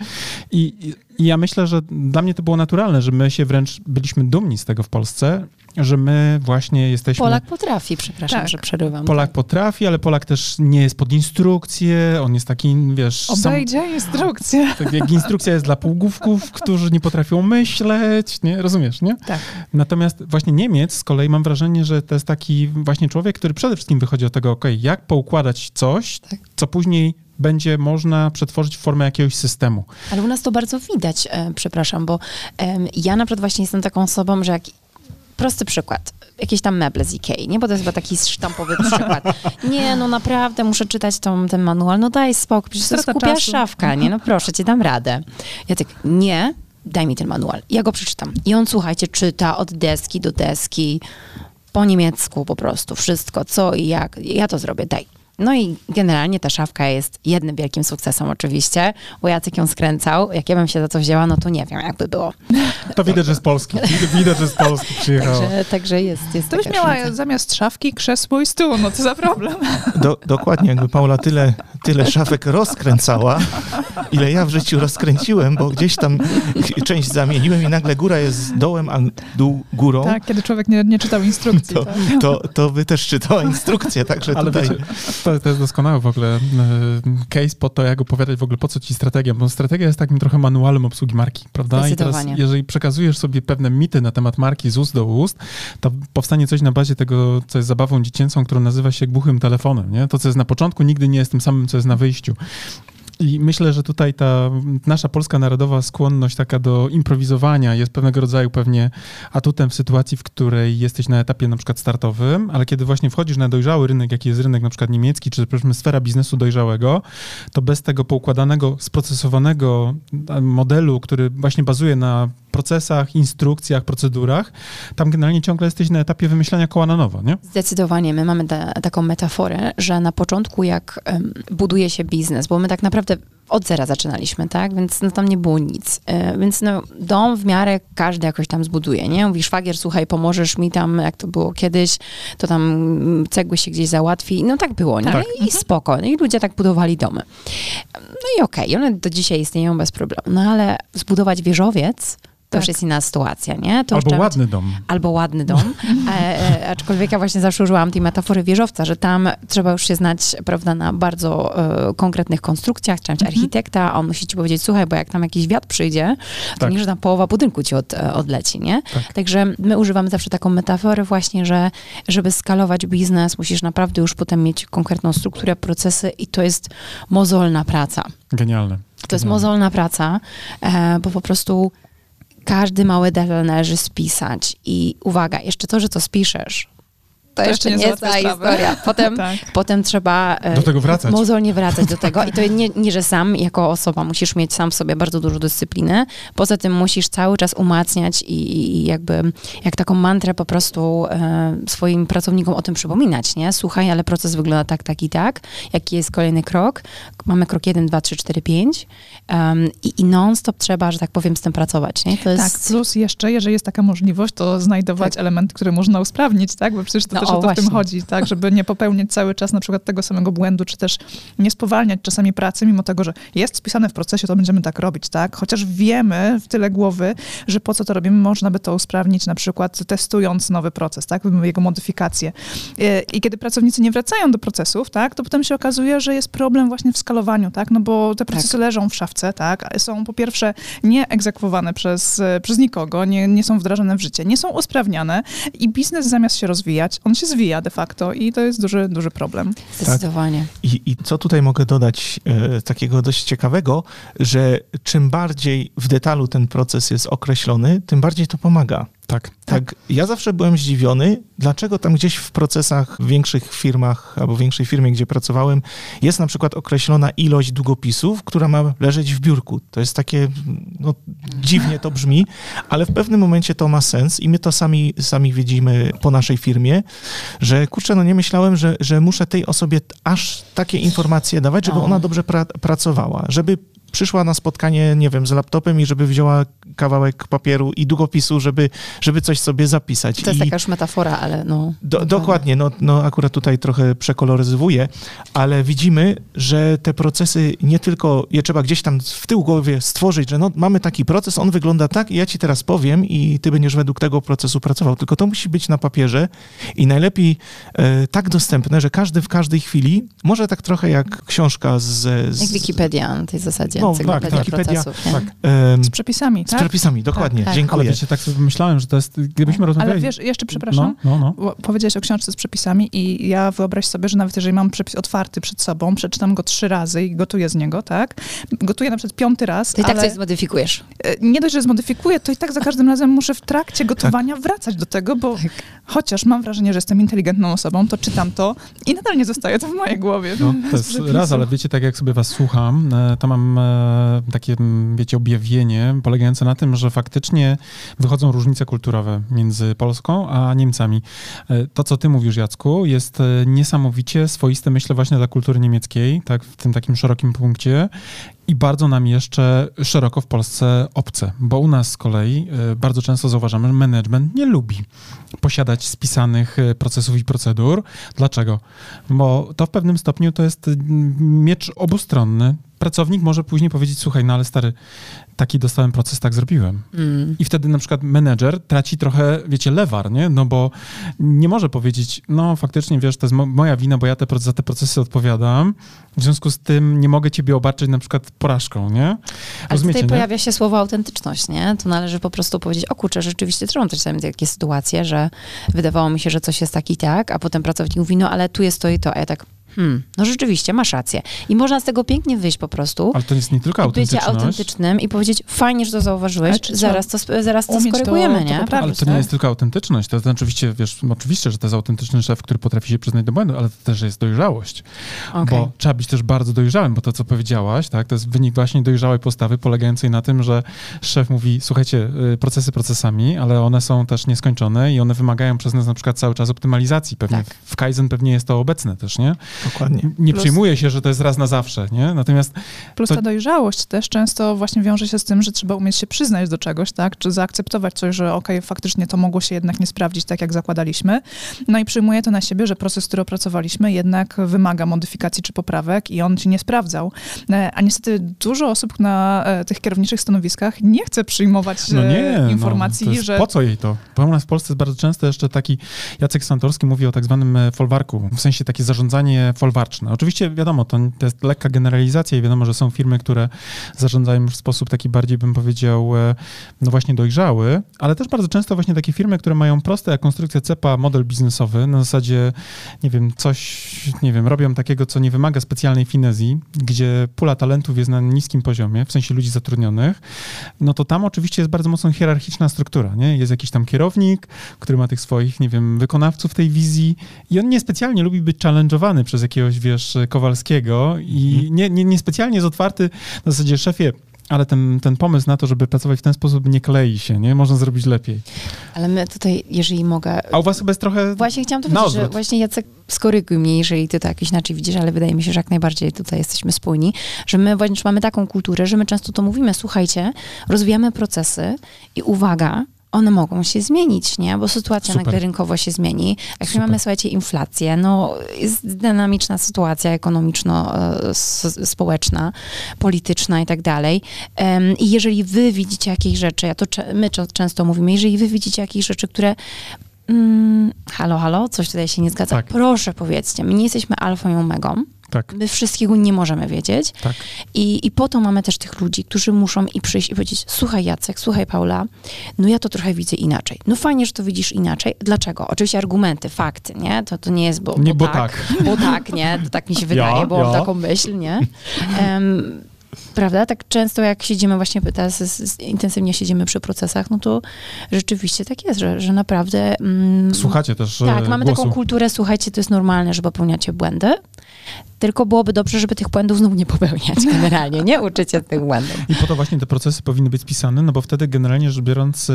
[SPEAKER 1] I, I ja myślę, że dla mnie to było naturalne, że my się wręcz byliśmy dumni z tego w Polsce, że my właśnie jesteśmy...
[SPEAKER 3] Polak potrafi, przepraszam,
[SPEAKER 2] Tak.
[SPEAKER 3] że przerywam.
[SPEAKER 1] Polak potrafi, ale Polak też nie jest pod instrukcję, on jest taki, wiesz... sam-
[SPEAKER 2] Obejdzie instrukcję.
[SPEAKER 1] tak jak instrukcja jest dla półgłówków, którzy nie potrafią myśleć, nie? Rozumiesz, nie?
[SPEAKER 2] Tak.
[SPEAKER 1] Natomiast właśnie Niemiec z kolei mam wrażenie, że to jest taki właśnie człowiek, który przede wszystkim wychodzi od tego, ok, jak poukładać coś,
[SPEAKER 3] Tak.
[SPEAKER 1] co później będzie można przetworzyć w formę jakiegoś systemu.
[SPEAKER 3] Ale u nas to bardzo widać, e, przepraszam, bo em, ja na przykład właśnie jestem taką osobą, że jak prosty przykład. Jakieś tam meble z Ikei, nie? Bo to jest chyba taki sztampowy przykład. Nie, no naprawdę muszę czytać tą, ten manual. No daj spokój, przecież to jest
[SPEAKER 2] czasu.
[SPEAKER 3] szafka, nie? No proszę cię, dam radę. Ja tak, nie, daj mi ten manual. Ja go przeczytam. I on, słuchajcie, czyta od deski do deski, po niemiecku po prostu, wszystko, co i jak. Ja to zrobię, daj. No i generalnie ta szafka jest jednym wielkim sukcesem oczywiście, bo Jacek ją skręcał. Jak ja bym się za to wzięła, no to nie wiem, jakby było.
[SPEAKER 1] To widać, że z Polski. Widać, że z Polski przyjechało.
[SPEAKER 3] Także, także jest, jest
[SPEAKER 2] To byś miała
[SPEAKER 3] różnica.
[SPEAKER 2] zamiast szafki krzesło i stół, no co za problem.
[SPEAKER 4] Do, dokładnie, jakby Paula tyle, tyle szafek rozkręcała, ile ja w życiu rozkręciłem, bo gdzieś tam część zamieniłem i nagle góra jest dołem, a dół górą.
[SPEAKER 2] Tak, kiedy człowiek nie, nie czytał instrukcji.
[SPEAKER 4] To,
[SPEAKER 2] tak.
[SPEAKER 4] to, to by też czytała instrukcję, także
[SPEAKER 1] Ale
[SPEAKER 4] tutaj...
[SPEAKER 1] wiecie, to, to jest doskonały w ogóle e, case po to, jak opowiadać w ogóle po co ci strategia, bo strategia jest takim trochę manualem obsługi marki, prawda? I teraz, jeżeli przekazujesz sobie pewne mity na temat marki z ust do ust, to powstanie coś na bazie tego, co jest zabawą dziecięcą, którą nazywa się głuchym telefonem, nie? To, co jest na początku, nigdy nie jest tym samym, co jest na wyjściu. I myślę, że tutaj ta nasza polska narodowa skłonność taka do improwizowania jest pewnego rodzaju pewnie atutem w sytuacji, w której jesteś na etapie na przykład startowym, ale kiedy właśnie wchodzisz na dojrzały rynek, jaki jest rynek na przykład niemiecki, czy powiedzmy sfera biznesu dojrzałego, to bez tego poukładanego, sprocesowanego modelu, który właśnie bazuje na procesach, instrukcjach, procedurach, tam generalnie ciągle jesteś na etapie wymyślania koła na nowo, nie?
[SPEAKER 3] Zdecydowanie. My mamy ta, taką metaforę, że na początku jak um, buduje się biznes, bo my tak naprawdę od zera zaczynaliśmy, tak? Więc no, tam nie było nic. E, więc no, dom w miarę każdy jakoś tam zbuduje, nie? Mówi szwagier, słuchaj, pomożesz mi tam, jak to było kiedyś, to tam mm, cegły się gdzieś załatwi. No tak było, nie?
[SPEAKER 1] Tak.
[SPEAKER 3] I, i spoko. No i ludzie tak budowali domy. No i okej, okay, one do dzisiaj istnieją bez problemu. No ale zbudować wieżowiec, to
[SPEAKER 2] Tak.
[SPEAKER 3] już jest inna sytuacja, nie? To
[SPEAKER 1] Albo
[SPEAKER 3] trzeba
[SPEAKER 1] ładny dom.
[SPEAKER 3] albo ładny dom. E, e, aczkolwiek ja właśnie zawsze użyłam tej metafory wieżowca, że tam trzeba już się znać, prawda, na bardzo e, konkretnych konstrukcjach, trzeba mieć architekta, on musi ci powiedzieć, słuchaj, bo jak tam jakiś wiatr przyjdzie, to
[SPEAKER 1] Tak.
[SPEAKER 3] nie, że tam połowa budynku ci od, e, odleci, nie?
[SPEAKER 1] Tak.
[SPEAKER 3] Także my używamy zawsze taką metaforę właśnie, że żeby skalować biznes, musisz naprawdę już potem mieć konkretną strukturę, procesy i to jest mozolna praca.
[SPEAKER 1] Genialne.
[SPEAKER 3] To jest
[SPEAKER 1] Genialne.
[SPEAKER 3] mozolna praca, e, bo po prostu każdy mały detal należy spisać. I uwaga, jeszcze to, że to spiszesz, to,
[SPEAKER 2] To
[SPEAKER 3] jeszcze nie
[SPEAKER 2] nie
[SPEAKER 3] jest ta historia. Potem,
[SPEAKER 2] Tak.
[SPEAKER 3] potem trzeba e,
[SPEAKER 1] Do tego wracać.
[SPEAKER 3] mozolnie wracać do tego. I to nie, nie, że sam jako osoba musisz mieć sam w sobie bardzo dużo dyscypliny. Poza tym musisz cały czas umacniać i, i- jakby jak taką mantrę po prostu e, swoim pracownikom o tym przypominać, nie? Słuchaj, ale proces wygląda tak, tak i tak. Jaki jest kolejny krok? Mamy krok 1, 2, 3, 4, 5 um, i, i non-stop trzeba, że tak powiem, z tym pracować, nie? To jest...
[SPEAKER 2] Tak, plus jeszcze, jeżeli jest taka możliwość, to znajdować
[SPEAKER 3] Tak.
[SPEAKER 2] elementy, które można usprawnić, tak? Bo przecież to
[SPEAKER 3] No
[SPEAKER 2] też
[SPEAKER 3] o,
[SPEAKER 2] o to w
[SPEAKER 3] właśnie.
[SPEAKER 2] tym chodzi, tak? Żeby nie popełniać cały czas na przykład tego samego błędu, czy też nie spowalniać czasami pracy, mimo tego, że jest spisane w procesie, to będziemy tak robić, tak? Chociaż wiemy w tyle głowy, że po co to robimy, można by to usprawnić na przykład testując nowy proces, tak? Jego modyfikacje. I kiedy pracownicy nie wracają do procesów, tak? To potem się okazuje, że jest problem właśnie w skalowaniu, tak? No bo te procesy leżą w szafce, tak? Są po pierwsze nie egzekwowane przez, przez nikogo, nie, nie są wdrażane w życie, nie są usprawniane i biznes zamiast się rozwijać, on się zwija de facto i to jest duży, duży problem.
[SPEAKER 3] Zdecydowanie.
[SPEAKER 4] I, I co tutaj mogę dodać e, takiego dość ciekawego, że czym bardziej w detalu ten proces jest określony, tym bardziej to pomaga.
[SPEAKER 1] Tak.
[SPEAKER 4] Tak, ja zawsze byłem zdziwiony, dlaczego tam gdzieś w procesach w większych firmach albo w większej firmie, gdzie pracowałem, jest na przykład określona ilość długopisów, która ma leżeć w biurku. To jest takie, no dziwnie to brzmi, ale w pewnym momencie to ma sens i my to sami, sami widzimy po naszej firmie, że kurczę, no nie myślałem, że, że muszę tej osobie aż takie informacje dawać, żeby
[SPEAKER 3] O.
[SPEAKER 4] ona dobrze pra pracowała, żeby przyszła na spotkanie, nie wiem, z laptopem i żeby wzięła kawałek papieru i długopisu, żeby, żeby coś sobie zapisać.
[SPEAKER 3] To jest
[SPEAKER 4] I
[SPEAKER 3] taka już metafora, ale no...
[SPEAKER 4] do, dokładnie, no, no akurat tutaj trochę przekoloryzowuję, ale widzimy, że te procesy nie tylko, je trzeba gdzieś tam w tył głowie stworzyć, że no, mamy taki proces, on wygląda tak i ja ci teraz powiem i ty będziesz według tego procesu pracował, tylko to musi być na papierze i najlepiej e, tak dostępne, że każdy w każdej chwili, może tak trochę jak książka z... z
[SPEAKER 3] Jak Wikipedia na tej zasadzie,
[SPEAKER 4] No, tak, tak, Wikipedia,
[SPEAKER 3] procesów.
[SPEAKER 1] tak.
[SPEAKER 2] Z przepisami, tak?
[SPEAKER 4] Przepisami, dokładnie,
[SPEAKER 3] tak.
[SPEAKER 4] dziękuję.
[SPEAKER 1] Ale wiecie, tak sobie myślałem, że to jest, gdybyśmy rozmawiali...
[SPEAKER 2] Ale wiesz, jeszcze przepraszam,
[SPEAKER 1] No, no, no.
[SPEAKER 2] Powiedziałeś o książce z przepisami i ja wyobraź sobie, że nawet jeżeli mam przepis otwarty przed sobą, przeczytam go trzy razy i gotuję z niego, tak? Gotuję na przykład piąty raz,
[SPEAKER 3] To i tak
[SPEAKER 2] ale
[SPEAKER 3] coś zmodyfikujesz.
[SPEAKER 2] e, nie dość, że zmodyfikuję, to i tak za każdym razem muszę w trakcie gotowania wracać do tego, bo
[SPEAKER 3] Tak.
[SPEAKER 2] chociaż mam wrażenie, że jestem inteligentną osobą, to czytam to i nadal nie zostaje to w mojej głowie.
[SPEAKER 1] No, to jest raz, ale wiecie, tak jak sobie was słucham, e, to mam e, takie, m, wiecie, objawienie polegające na tym, że faktycznie wychodzą różnice kulturowe między Polską a Niemcami. E, To, co ty mówisz, Jacku, jest e, niesamowicie swoiste, myślę, właśnie dla kultury niemieckiej, tak, w tym takim szerokim punkcie i bardzo nam jeszcze szeroko w Polsce obce, bo u nas z kolei e, bardzo często zauważamy, że management nie lubi posiadać spisanych procesów i procedur. Dlaczego? Bo to w pewnym stopniu to jest miecz obustronny. Pracownik może później powiedzieć, słuchaj, no ale stary, taki dostałem proces, tak zrobiłem.
[SPEAKER 3] Mm.
[SPEAKER 1] I wtedy na przykład menedżer traci trochę, wiecie, lewar, nie? No bo nie może powiedzieć, no faktycznie, wiesz, to jest mo- moja wina, bo ja te, za te procesy odpowiadam, w związku z tym nie mogę ciebie obarczyć na przykład porażką, nie?
[SPEAKER 3] Ale
[SPEAKER 1] Rozumiecie,
[SPEAKER 3] tutaj
[SPEAKER 1] nie?
[SPEAKER 3] pojawia się słowo autentyczność, nie? Tu należy po prostu powiedzieć, o kurczę, rzeczywiście trzymam też sobie takie sytuacje, że wydawało mi się, że coś jest tak i tak, a potem pracownik mówi, no ale tu jest to i to, a ja tak, Hmm, no rzeczywiście, masz rację. I można z tego pięknie wyjść po prostu.
[SPEAKER 1] Ale to jest nie tylko
[SPEAKER 3] I
[SPEAKER 1] autentyczność.
[SPEAKER 3] bycie autentycznym i powiedzieć, fajnie, że to zauważyłeś,
[SPEAKER 2] czy
[SPEAKER 3] zaraz to, zaraz to
[SPEAKER 2] to-
[SPEAKER 3] skorygujemy,
[SPEAKER 2] to
[SPEAKER 3] nie?
[SPEAKER 2] poprawić,
[SPEAKER 1] Ale to
[SPEAKER 2] tak?
[SPEAKER 1] nie jest tylko autentyczność. To jest oczywiście, wiesz, oczywiście, że to jest autentyczny szef, który potrafi się przyznać do błędu, ale to też jest dojrzałość.
[SPEAKER 3] Okej.
[SPEAKER 1] Bo trzeba być też bardzo dojrzałym, bo to, co powiedziałaś, tak, to jest wynik właśnie dojrzałej postawy polegającej na tym, że szef mówi, słuchajcie, y, procesy procesami, ale one są też nieskończone i one wymagają przez nas na przykład cały czas optymalizacji. Pewnie
[SPEAKER 3] Tak.
[SPEAKER 1] w Kaizen pewnie jest to obecne też, nie?
[SPEAKER 4] Dokładnie.
[SPEAKER 1] Nie
[SPEAKER 2] Plus-
[SPEAKER 1] przyjmuje się, że to jest raz na zawsze, nie? Natomiast
[SPEAKER 2] Plus
[SPEAKER 1] To-
[SPEAKER 2] ta dojrzałość też często właśnie wiąże się z tym, że trzeba umieć się przyznać do czegoś, tak? Czy zaakceptować coś, że okej, faktycznie to mogło się jednak nie sprawdzić tak, jak zakładaliśmy. No i przyjmuję to na siebie, że proces, który opracowaliśmy, jednak wymaga modyfikacji czy poprawek i on się nie sprawdzał. E, A niestety dużo osób na e, tych kierowniczych stanowiskach nie chce przyjmować
[SPEAKER 1] No nie,
[SPEAKER 2] e, informacji,
[SPEAKER 1] no, jest,
[SPEAKER 2] że
[SPEAKER 1] po co jej to? Bo u nas w Polsce jest bardzo często jeszcze taki, Jacek Santorski mówi o tak zwanym e, folwarku, w sensie takie zarządzanie folwarczne. Oczywiście wiadomo, to, to jest lekka generalizacja i wiadomo, że są firmy, które zarządzają w sposób taki bardziej, bym powiedział, e, no właśnie dojrzały, ale też bardzo często właśnie takie firmy, które mają proste jak konstrukcja CEPA model biznesowy, na zasadzie, nie wiem, coś, nie wiem, robią takiego, co nie wymaga specjalnej finezji, gdzie pula talentów jest na niskim poziomie, w sensie ludzi zatrudnionych, no to tam oczywiście jest bardzo mocno hierarchiczna struktura, nie? Jest jakiś tam kierownik, który ma tych swoich, nie wiem, wykonawców tej wizji i on niespecjalnie lubi być challenge'owany przez jakiegoś, wiesz, Kowalskiego i nie, nie, niespecjalnie jest otwarty na zasadzie szefie, ale ten, ten pomysł na to, żeby pracować w ten sposób nie klei się, nie? Można zrobić lepiej.
[SPEAKER 3] Ale my tutaj, jeżeli mogę...
[SPEAKER 1] A u was chyba jest trochę...
[SPEAKER 3] Właśnie chciałam to powiedzieć, że właśnie Jacek, skoryguj mnie, jeżeli ty to jakoś inaczej widzisz, ale wydaje mi się, że jak najbardziej tutaj jesteśmy spójni, że my właśnie mamy taką kulturę, że my często to mówimy, słuchajcie, rozwijamy procesy i uwaga, one mogą się zmienić, nie? Bo sytuacja
[SPEAKER 1] Super.
[SPEAKER 3] nagle rynkowo się zmieni. Jak
[SPEAKER 1] Super.
[SPEAKER 3] mamy, słuchajcie, inflację, no jest dynamiczna sytuacja ekonomiczno-społeczna, polityczna i tak dalej. I jeżeli wy widzicie jakieś rzeczy, ja to my często mówimy, jeżeli wy widzicie jakieś rzeczy, które Mm, halo, halo, coś tutaj się nie zgadza.
[SPEAKER 1] Tak.
[SPEAKER 3] Proszę powiedzcie, my nie jesteśmy alfą i omegą.
[SPEAKER 1] Tak,
[SPEAKER 3] My wszystkiego nie możemy wiedzieć.
[SPEAKER 1] tak.
[SPEAKER 3] I, I po to mamy też tych ludzi, którzy muszą i przyjść i powiedzieć, słuchaj Jacek, słuchaj Paula, no ja to trochę widzę inaczej. No fajnie, że to widzisz inaczej. Dlaczego? Oczywiście argumenty, fakty, nie? To, to nie jest, bo,
[SPEAKER 1] Nie,
[SPEAKER 3] bo,
[SPEAKER 1] bo
[SPEAKER 3] tak, Bo tak, nie? To tak mi się wydaje,
[SPEAKER 1] Ja,
[SPEAKER 3] bo mam
[SPEAKER 1] ja.
[SPEAKER 3] taką myśl, nie? Em, Prawda? Tak często jak siedzimy właśnie, teraz intensywnie siedzimy przy procesach, no to rzeczywiście tak jest, że, że naprawdę... Mm,
[SPEAKER 1] Słuchacie też
[SPEAKER 3] tak,
[SPEAKER 1] e,
[SPEAKER 3] mamy
[SPEAKER 1] głosu.
[SPEAKER 3] taką kulturę, słuchajcie, to jest normalne, że popełniacie błędy, tylko byłoby dobrze, żeby tych błędów znów nie popełniać generalnie, nie? Uczyć się tych błędów.
[SPEAKER 1] I po to właśnie te procesy powinny być spisane, no bo wtedy generalnie rzecz biorąc e,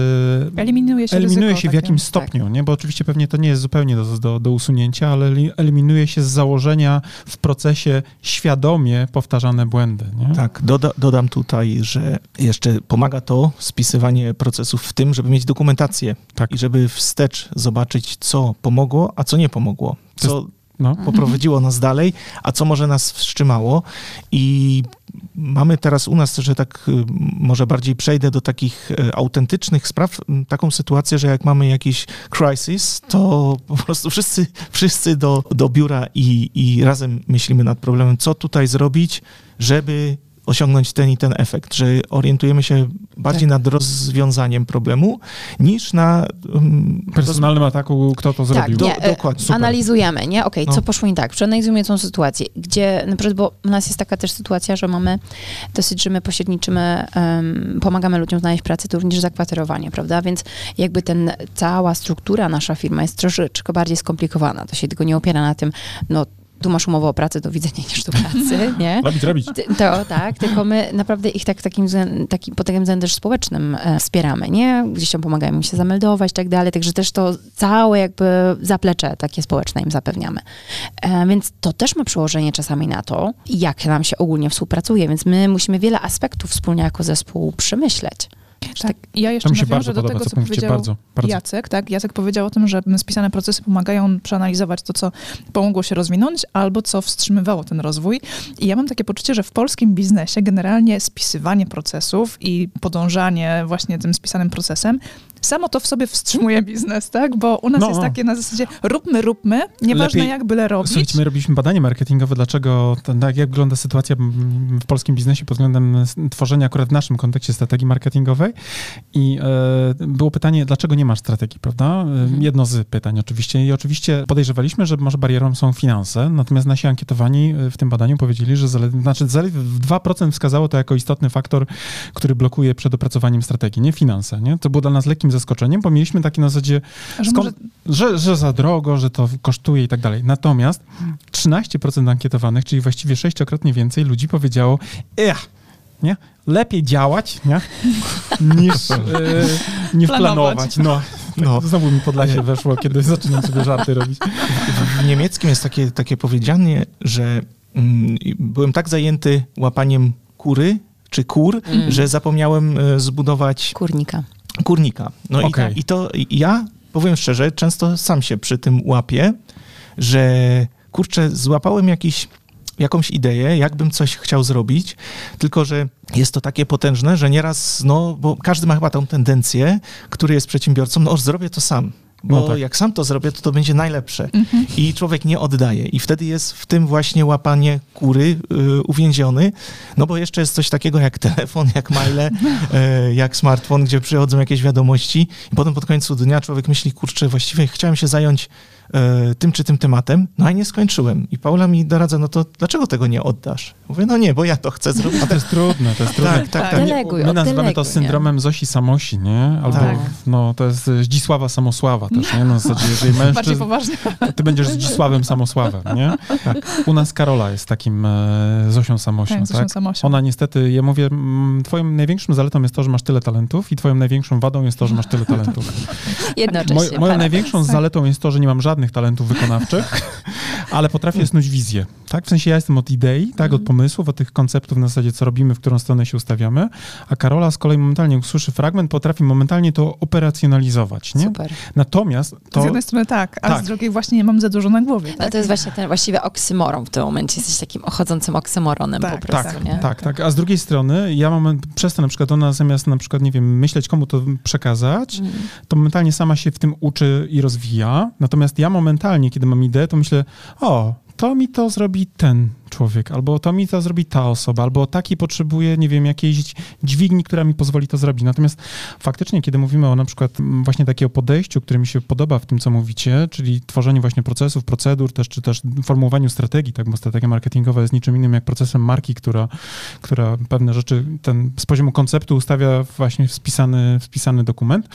[SPEAKER 2] eliminuje się
[SPEAKER 1] eliminuje
[SPEAKER 2] ryzyko
[SPEAKER 1] się w
[SPEAKER 2] takie.
[SPEAKER 1] jakimś stopniu, nie? Bo oczywiście pewnie to nie jest zupełnie do, do, do usunięcia, ale eli- eliminuje się z założenia w procesie świadomie powtarzane błędy, nie?
[SPEAKER 4] Tak, doda, dodam tutaj, że jeszcze pomaga to spisywanie procesów w tym, żeby mieć dokumentację
[SPEAKER 1] Tak.
[SPEAKER 4] i żeby wstecz zobaczyć, co pomogło, a co nie pomogło. Co
[SPEAKER 1] No.
[SPEAKER 4] poprowadziło nas dalej, a co może nas wstrzymało. I mamy teraz u nas, że tak y, może bardziej przejdę do takich y, autentycznych spraw, m, taką sytuację, że jak mamy jakiś crisis, to po prostu wszyscy, wszyscy do, do biura i, i razem myślimy nad problemem, co tutaj zrobić, żeby osiągnąć ten i ten efekt, że orientujemy się bardziej nad rozwiązaniem problemu niż na um,
[SPEAKER 1] Personalnym ataku, kto to zrobił.
[SPEAKER 4] do-
[SPEAKER 3] nie, e,
[SPEAKER 4] dokładnie.
[SPEAKER 1] Super.
[SPEAKER 3] Analizujemy, nie? Okej,
[SPEAKER 4] No.
[SPEAKER 3] co poszło nie tak? Przeanalizujemy tą sytuację, gdzie na przykład, bo u nas jest taka też sytuacja, że mamy dosyć, że my pośredniczymy, em, pomagamy ludziom znaleźć pracę, to również zakwaterowanie, prawda? Więc jakby ten, cała struktura nasza firma jest troszeczkę bardziej skomplikowana. To się tylko nie opiera na tym, no tu masz umowę o pracę, do widzenia, idziesz do pracy, nie?
[SPEAKER 1] Robić, robić.
[SPEAKER 3] To tak, tylko my naprawdę ich tak takim, takim pod takim względem też społecznym e, wspieramy, nie? Gdzieś tam pomagamy im się zameldować i tak dalej, także też to całe jakby zaplecze takie społeczne im zapewniamy. E, więc to też ma przełożenie czasami na to, jak nam się ogólnie współpracuje, więc my musimy wiele aspektów wspólnie jako zespół przemyśleć.
[SPEAKER 2] Tak. I Ja jeszcze
[SPEAKER 1] się
[SPEAKER 2] nawiążę do tego,
[SPEAKER 1] co
[SPEAKER 2] co powiedział
[SPEAKER 1] bardzo, bardzo.
[SPEAKER 2] Jacek, tak? Jacek powiedział o tym, że spisane procesy pomagają przeanalizować to, co pomogło się rozwinąć, albo co wstrzymywało ten rozwój. I ja mam takie poczucie, że w polskim biznesie generalnie spisywanie procesów i podążanie właśnie tym spisanym procesem samo to w sobie wstrzymuje biznes, tak? Bo u nas
[SPEAKER 1] No,
[SPEAKER 2] jest
[SPEAKER 1] no.
[SPEAKER 2] takie na zasadzie róbmy, róbmy, nieważne
[SPEAKER 1] Lepiej-
[SPEAKER 2] jak byle robić.
[SPEAKER 1] Słuchajcie, my robiliśmy badanie marketingowe, dlaczego, tak, jak wygląda sytuacja w polskim biznesie pod względem tworzenia akurat w naszym kontekście strategii marketingowej i e, było pytanie, dlaczego nie masz strategii, prawda? E, Jedno z pytań oczywiście i oczywiście podejrzewaliśmy, że może barierą są finanse, natomiast nasi ankietowani e, w tym badaniu powiedzieli, że zaledwie, znaczy zaledwie 2% wskazało to jako istotny faktor, który blokuje przed opracowaniem strategii, nie finanse, nie? To było dla nas lekkim zaskoczeniem, bo mieliśmy takie na zasadzie,
[SPEAKER 2] Że
[SPEAKER 1] skąd,
[SPEAKER 2] może
[SPEAKER 1] że, że za drogo, że to kosztuje i tak dalej. Natomiast 13% ankietowanych, czyli właściwie sześciokrotnie więcej ludzi powiedziało, ech, nie? Lepiej działać, nie? Niż, e, niż
[SPEAKER 2] Planować.
[SPEAKER 1] planować. No,
[SPEAKER 4] No.
[SPEAKER 1] no. Znowu mi Podlasie weszło, kiedy zaczynam sobie żarty robić.
[SPEAKER 4] W niemieckim jest takie, takie powiedzianie, że mm, byłem tak zajęty łapaniem kury czy kur,
[SPEAKER 3] Mm.
[SPEAKER 4] że zapomniałem e, zbudować
[SPEAKER 3] Kurnika.
[SPEAKER 4] Kurnika. No
[SPEAKER 1] Okej.
[SPEAKER 4] i, i to ja, powiem szczerze, często sam się przy tym łapię, że kurczę, złapałem jakiś, jakąś ideę, jakbym coś chciał zrobić, tylko że jest to takie potężne, że nieraz, no, bo każdy ma chyba tą tendencję, który jest przedsiębiorcą, no, zrobię to sam. Bo
[SPEAKER 1] No tak.
[SPEAKER 4] jak sam to zrobię, to to będzie najlepsze. I człowiek nie oddaje. I wtedy jest w tym właśnie łapanie kury y, uwięziony, no bo jeszcze jest coś takiego jak telefon, jak maile, e, jak smartfon, gdzie przychodzą jakieś wiadomości i potem pod końcu dnia człowiek myśli, kurczę, właściwie chciałem się zająć e, tym czy tym tematem, no a nie skończyłem. I Paula mi doradza, no to dlaczego tego nie oddasz? Mówię, no nie, bo ja to chcę zrobić.
[SPEAKER 1] A to jest trudne, to jest trudne.
[SPEAKER 4] Tak, tak, tak.
[SPEAKER 3] Deleguj,
[SPEAKER 1] My nazywamy to
[SPEAKER 3] nie?
[SPEAKER 1] syndromem Zosi Samosi, nie? Albo,
[SPEAKER 4] Tak.
[SPEAKER 1] no, to jest Zdzisława Samosława też, nie? Na zasadzie, jeżeli
[SPEAKER 2] bardziej
[SPEAKER 1] mężczyzn, to ty będziesz Zdzisławem Samosławem, nie? Tak. U nas Karola jest takim e, Zosią Samosią,
[SPEAKER 2] Tak,
[SPEAKER 1] tak?
[SPEAKER 2] Zosią Samosią.
[SPEAKER 1] Ona niestety, ja mówię, twoją największą zaletą jest to, że masz tyle talentów i twoją największą wadą jest to, że masz tyle talentów.
[SPEAKER 3] Jednocześnie.
[SPEAKER 1] Moj, moją
[SPEAKER 3] paradoks.
[SPEAKER 1] największą zaletą jest to, że nie mam żadnych talentów wykonawczych, ale potrafię snuć wizję. Tak? W sensie ja jestem od idei, tak, od pomysłów, od tych konceptów na zasadzie, co robimy, w którą stronę się ustawiamy, a Karola z kolei momentalnie, usłyszy fragment, potrafi momentalnie to operacjonalizować. Nie?
[SPEAKER 3] Super.
[SPEAKER 1] Natomiast
[SPEAKER 2] Z
[SPEAKER 1] to...
[SPEAKER 2] jednej strony tak, a
[SPEAKER 1] Tak.
[SPEAKER 2] z drugiej właśnie nie mam za dużo na głowie.
[SPEAKER 3] No
[SPEAKER 2] Tak?
[SPEAKER 3] to jest właśnie ten właściwy oksymoron w tym momencie. Jesteś takim chodzącym oksymoronem
[SPEAKER 2] Tak,
[SPEAKER 3] po prostu,
[SPEAKER 1] Tak,
[SPEAKER 3] nie?
[SPEAKER 1] tak, tak. A z drugiej strony, ja mam przez to na przykład ona zamiast na przykład, nie wiem, myśleć, komu to przekazać,
[SPEAKER 3] Mm.
[SPEAKER 1] to momentalnie sama się w tym uczy i rozwija. Natomiast ja momentalnie, kiedy mam ideę, to myślę, o, to mi to zrobi ten człowiek, albo to mi to zrobi ta osoba, albo takiej potrzebuję, nie wiem, jakiejś dźwigni, która mi pozwoli to zrobić. Natomiast faktycznie, kiedy mówimy o na przykład właśnie takiego podejściu, które mi się podoba w tym, co mówicie, czyli tworzeniu właśnie procesów, procedur też, czy też formułowaniu strategii, tak, bo strategia marketingowa jest niczym innym jak procesem marki, która, która pewne rzeczy ten, z poziomu konceptu ustawia właśnie w spisany, w spisany dokument,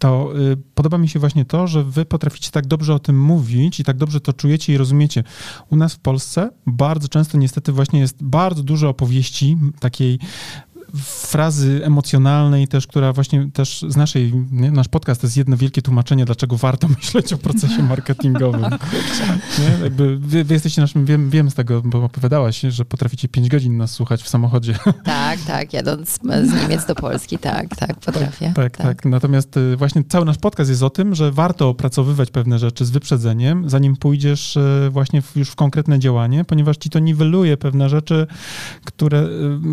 [SPEAKER 1] to y, podoba mi się właśnie to, że wy potraficie tak dobrze o tym mówić i tak dobrze to czujecie i rozumiecie. U nas w Polsce bardzo często niestety właśnie jest bardzo dużo opowieści takiej frazy emocjonalnej też, która właśnie też z naszej, nie, nasz podcast to jest jedno wielkie tłumaczenie, dlaczego warto myśleć o procesie marketingowym. Nie? Jakby wy, wy jesteście naszym, wiem, wiem z tego, bo opowiadałaś, że potraficie 5 godzin nas słuchać w samochodzie.
[SPEAKER 3] Tak, tak, jadąc z Niemiec do Polski, tak, tak, potrafię.
[SPEAKER 1] Tak, tak. Natomiast y, właśnie cały nasz podcast jest o tym, że warto opracowywać pewne rzeczy z wyprzedzeniem, zanim pójdziesz y, właśnie w, już w konkretne działanie, ponieważ ci to niweluje pewne rzeczy, które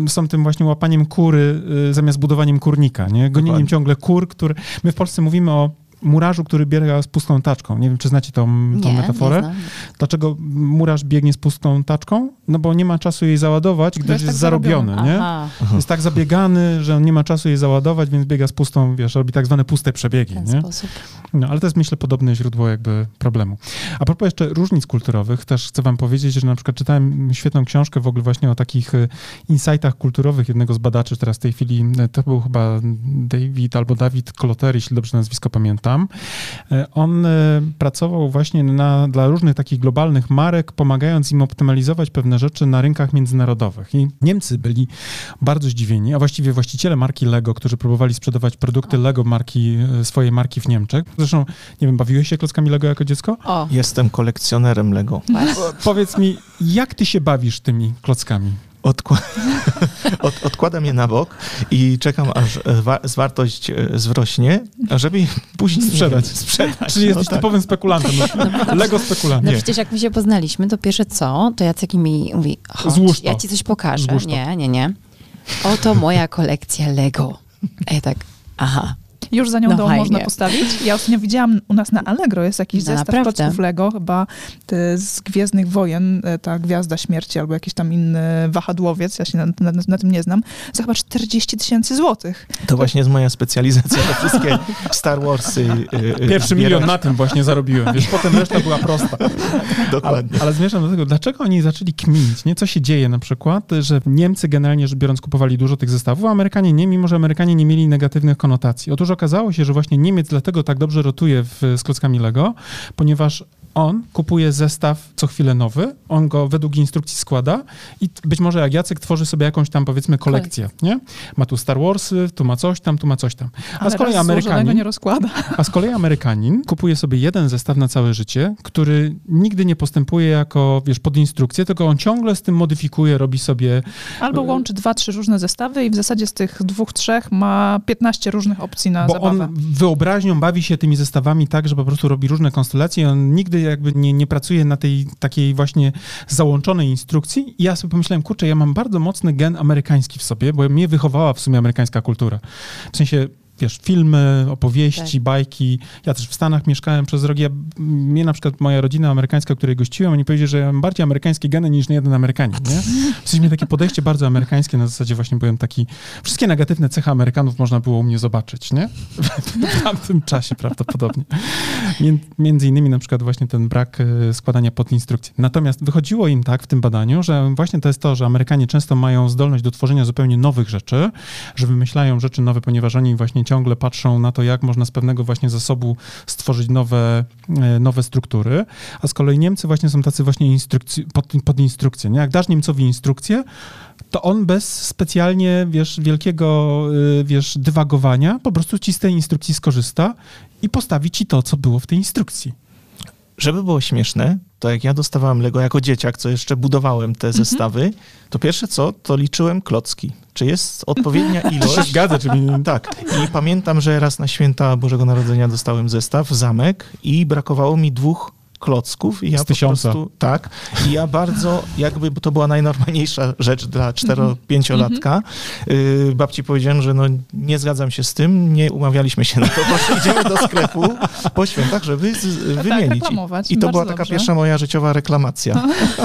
[SPEAKER 1] y, są tym właśnie łapaniem kury y, zamiast budowaniem kurnika, nie? Gonieniem
[SPEAKER 4] Dokładnie.
[SPEAKER 1] ciągle kur, który... My w Polsce mówimy o murarzu, który biega z pustą taczką. Nie wiem, czy znacie tą, tą
[SPEAKER 3] Nie,
[SPEAKER 1] metaforę.
[SPEAKER 3] nie znam.
[SPEAKER 1] Dlaczego murarz biegnie z pustą taczką? No bo nie ma czasu jej załadować, gdyż
[SPEAKER 2] jest
[SPEAKER 1] jest,
[SPEAKER 2] tak
[SPEAKER 1] zarobiony, nie?
[SPEAKER 3] Aha,
[SPEAKER 1] Jest tak zabiegany, że on nie ma czasu jej załadować, więc biega z pustą, wiesz, robi tak zwane puste przebiegi,
[SPEAKER 3] ten
[SPEAKER 1] nie?
[SPEAKER 3] sposób.
[SPEAKER 1] No, ale to jest, myślę, podobne źródło jakby problemu. A propos jeszcze różnic kulturowych, też chcę wam powiedzieć, że na przykład czytałem świetną książkę w ogóle właśnie o takich e, insightach kulturowych jednego z badaczy, teraz w tej chwili, e, to był chyba David albo Dawid Kloter, jeśli dobrze nazwisko pamiętam. E, On e, pracował właśnie na, dla różnych takich globalnych marek, pomagając im optymalizować pewne rzeczy na rynkach międzynarodowych. I Niemcy byli bardzo zdziwieni, a właściwie właściciele marki Lego, którzy próbowali sprzedawać produkty Lego marki, e, swojej marki w Niemczech. Zresztą, nie wiem, bawiłeś się klockami Lego jako dziecko?
[SPEAKER 3] O,
[SPEAKER 4] Jestem kolekcjonerem Lego.
[SPEAKER 1] Powiedz mi, jak ty się bawisz tymi klockami?
[SPEAKER 4] Odkła- Od, odkładam je na bok i czekam, aż e, wa- zwartość e, wzrośnie, żeby je później
[SPEAKER 1] Sprzedać.
[SPEAKER 4] sprzedać.
[SPEAKER 1] Czyli jesteś
[SPEAKER 4] no tak.
[SPEAKER 1] typowym spekulantem. No, Lego
[SPEAKER 3] No
[SPEAKER 1] spekulantem.
[SPEAKER 3] przecież jak my się poznaliśmy, to pierwsze co, to Jacek mi mówi, chodź, ja ci coś pokażę. Nie, nie, nie. Oto moja kolekcja Lego. A ja tak, aha.
[SPEAKER 2] Już za nią
[SPEAKER 3] No
[SPEAKER 2] dom
[SPEAKER 3] fajnie.
[SPEAKER 2] można postawić. Ja ostatnio widziałam u nas na Allegro jest jakiś
[SPEAKER 3] No
[SPEAKER 2] zestaw
[SPEAKER 3] naprawdę?
[SPEAKER 2] klocków Lego, chyba te z Gwiezdnych Wojen, e, ta Gwiazda Śmierci albo jakiś tam inny wahadłowiec, ja się na, na, na tym nie znam, za chyba 40 tysięcy złotych.
[SPEAKER 4] To właśnie jest moja specjalizacja, te wszystkie Star Warsy. y, y,
[SPEAKER 1] Pierwszy milion na tym właśnie zarobiłem, wiesz, potem reszta była prosta. Ale,
[SPEAKER 4] Dokładnie.
[SPEAKER 1] ale zmierzam do tego, dlaczego oni zaczęli kminić, nie? Co się dzieje na przykład, że Niemcy generalnie rzecz biorąc kupowali dużo tych zestawów, a Amerykanie nie, mimo że Amerykanie nie mieli negatywnych konotacji. Otóż okazało się, że właśnie Niemiec dlatego tak dobrze rotuje w, z klockami Lego, ponieważ on kupuje zestaw co chwilę nowy, on go według instrukcji składa i być może jak Jacek tworzy sobie jakąś tam powiedzmy kolekcję, nie? Ma tu Star Warsy, tu ma coś tam, tu ma coś tam. A
[SPEAKER 2] Ale
[SPEAKER 1] z kolei Amerykanie...
[SPEAKER 2] nie rozkłada.
[SPEAKER 1] A z kolei Amerykanin kupuje sobie jeden zestaw na całe życie, który nigdy nie postępuje jako, wiesz, pod instrukcję, tylko on ciągle z tym modyfikuje, robi sobie...
[SPEAKER 2] Albo łączy dwa, trzy różne zestawy i w zasadzie z tych dwóch, trzech ma 15 różnych opcji na
[SPEAKER 1] Bo
[SPEAKER 2] zabawę.
[SPEAKER 1] on wyobraźnią bawi się tymi zestawami tak, że po prostu robi różne konstelacje i on nigdy jakby nie, nie pracuje na tej takiej właśnie załączonej instrukcji. I ja sobie pomyślałem, kurczę, ja mam bardzo mocny gen amerykański w sobie, bo mnie wychowała w sumie amerykańska kultura. W sensie wiesz, filmy, opowieści, bajki. Ja też w Stanach mieszkałem przez rok. Ja, mnie na przykład moja rodzina amerykańska, której gościłem, oni powiedzieli, że ja mam bardziej amerykańskie geny niż jeden Amerykanin, nie? W sensie takie podejście bardzo amerykańskie, na zasadzie właśnie byłem taki, wszystkie negatywne cechy Amerykanów można było u mnie zobaczyć, nie? W tamtym czasie prawdopodobnie. Mię- Między innymi na przykład właśnie ten brak e, składania pod instrukcję. Natomiast wychodziło im tak w tym badaniu, że właśnie to jest to, że Amerykanie często mają zdolność do tworzenia zupełnie nowych rzeczy, że wymyślają rzeczy nowe, ponieważ oni właśnie ciągle patrzą na to, jak można z pewnego właśnie zasobu stworzyć nowe, e, nowe struktury, a z kolei Niemcy właśnie są tacy właśnie instrukcji, pod, pod instrukcję. Nie? Jak dasz Niemcowi instrukcję, to on bez specjalnie, wiesz, wielkiego, y, wiesz, dywagowania po prostu ci z tej instrukcji skorzysta i postawi ci to, co było w tej instrukcji.
[SPEAKER 4] Żeby było śmieszne, to jak ja dostawałem Lego jako dzieciak, co jeszcze budowałem te zestawy, to pierwsze co, to liczyłem klocki. Czy jest odpowiednia
[SPEAKER 1] To się
[SPEAKER 4] ilość?
[SPEAKER 1] zgadza, czyli
[SPEAKER 4] Tak. I pamiętam, że raz na święta Bożego Narodzenia dostałem zestaw, zamek i brakowało mi dwóch klocków i ja
[SPEAKER 1] Z
[SPEAKER 4] po
[SPEAKER 1] tysiąca.
[SPEAKER 4] prostu tak i ja bardzo jakby bo to była najnormalniejsza rzecz dla cztero pięciolatka yy, babci powiedziałem, że no nie zgadzam się z tym, nie umawialiśmy się na to, bo idziemy do sklepu po świętach, żeby z, wymienić.
[SPEAKER 2] reklamować.
[SPEAKER 4] I, to
[SPEAKER 2] Bardzo
[SPEAKER 4] była taka
[SPEAKER 2] dobrze.
[SPEAKER 4] pierwsza moja życiowa reklamacja.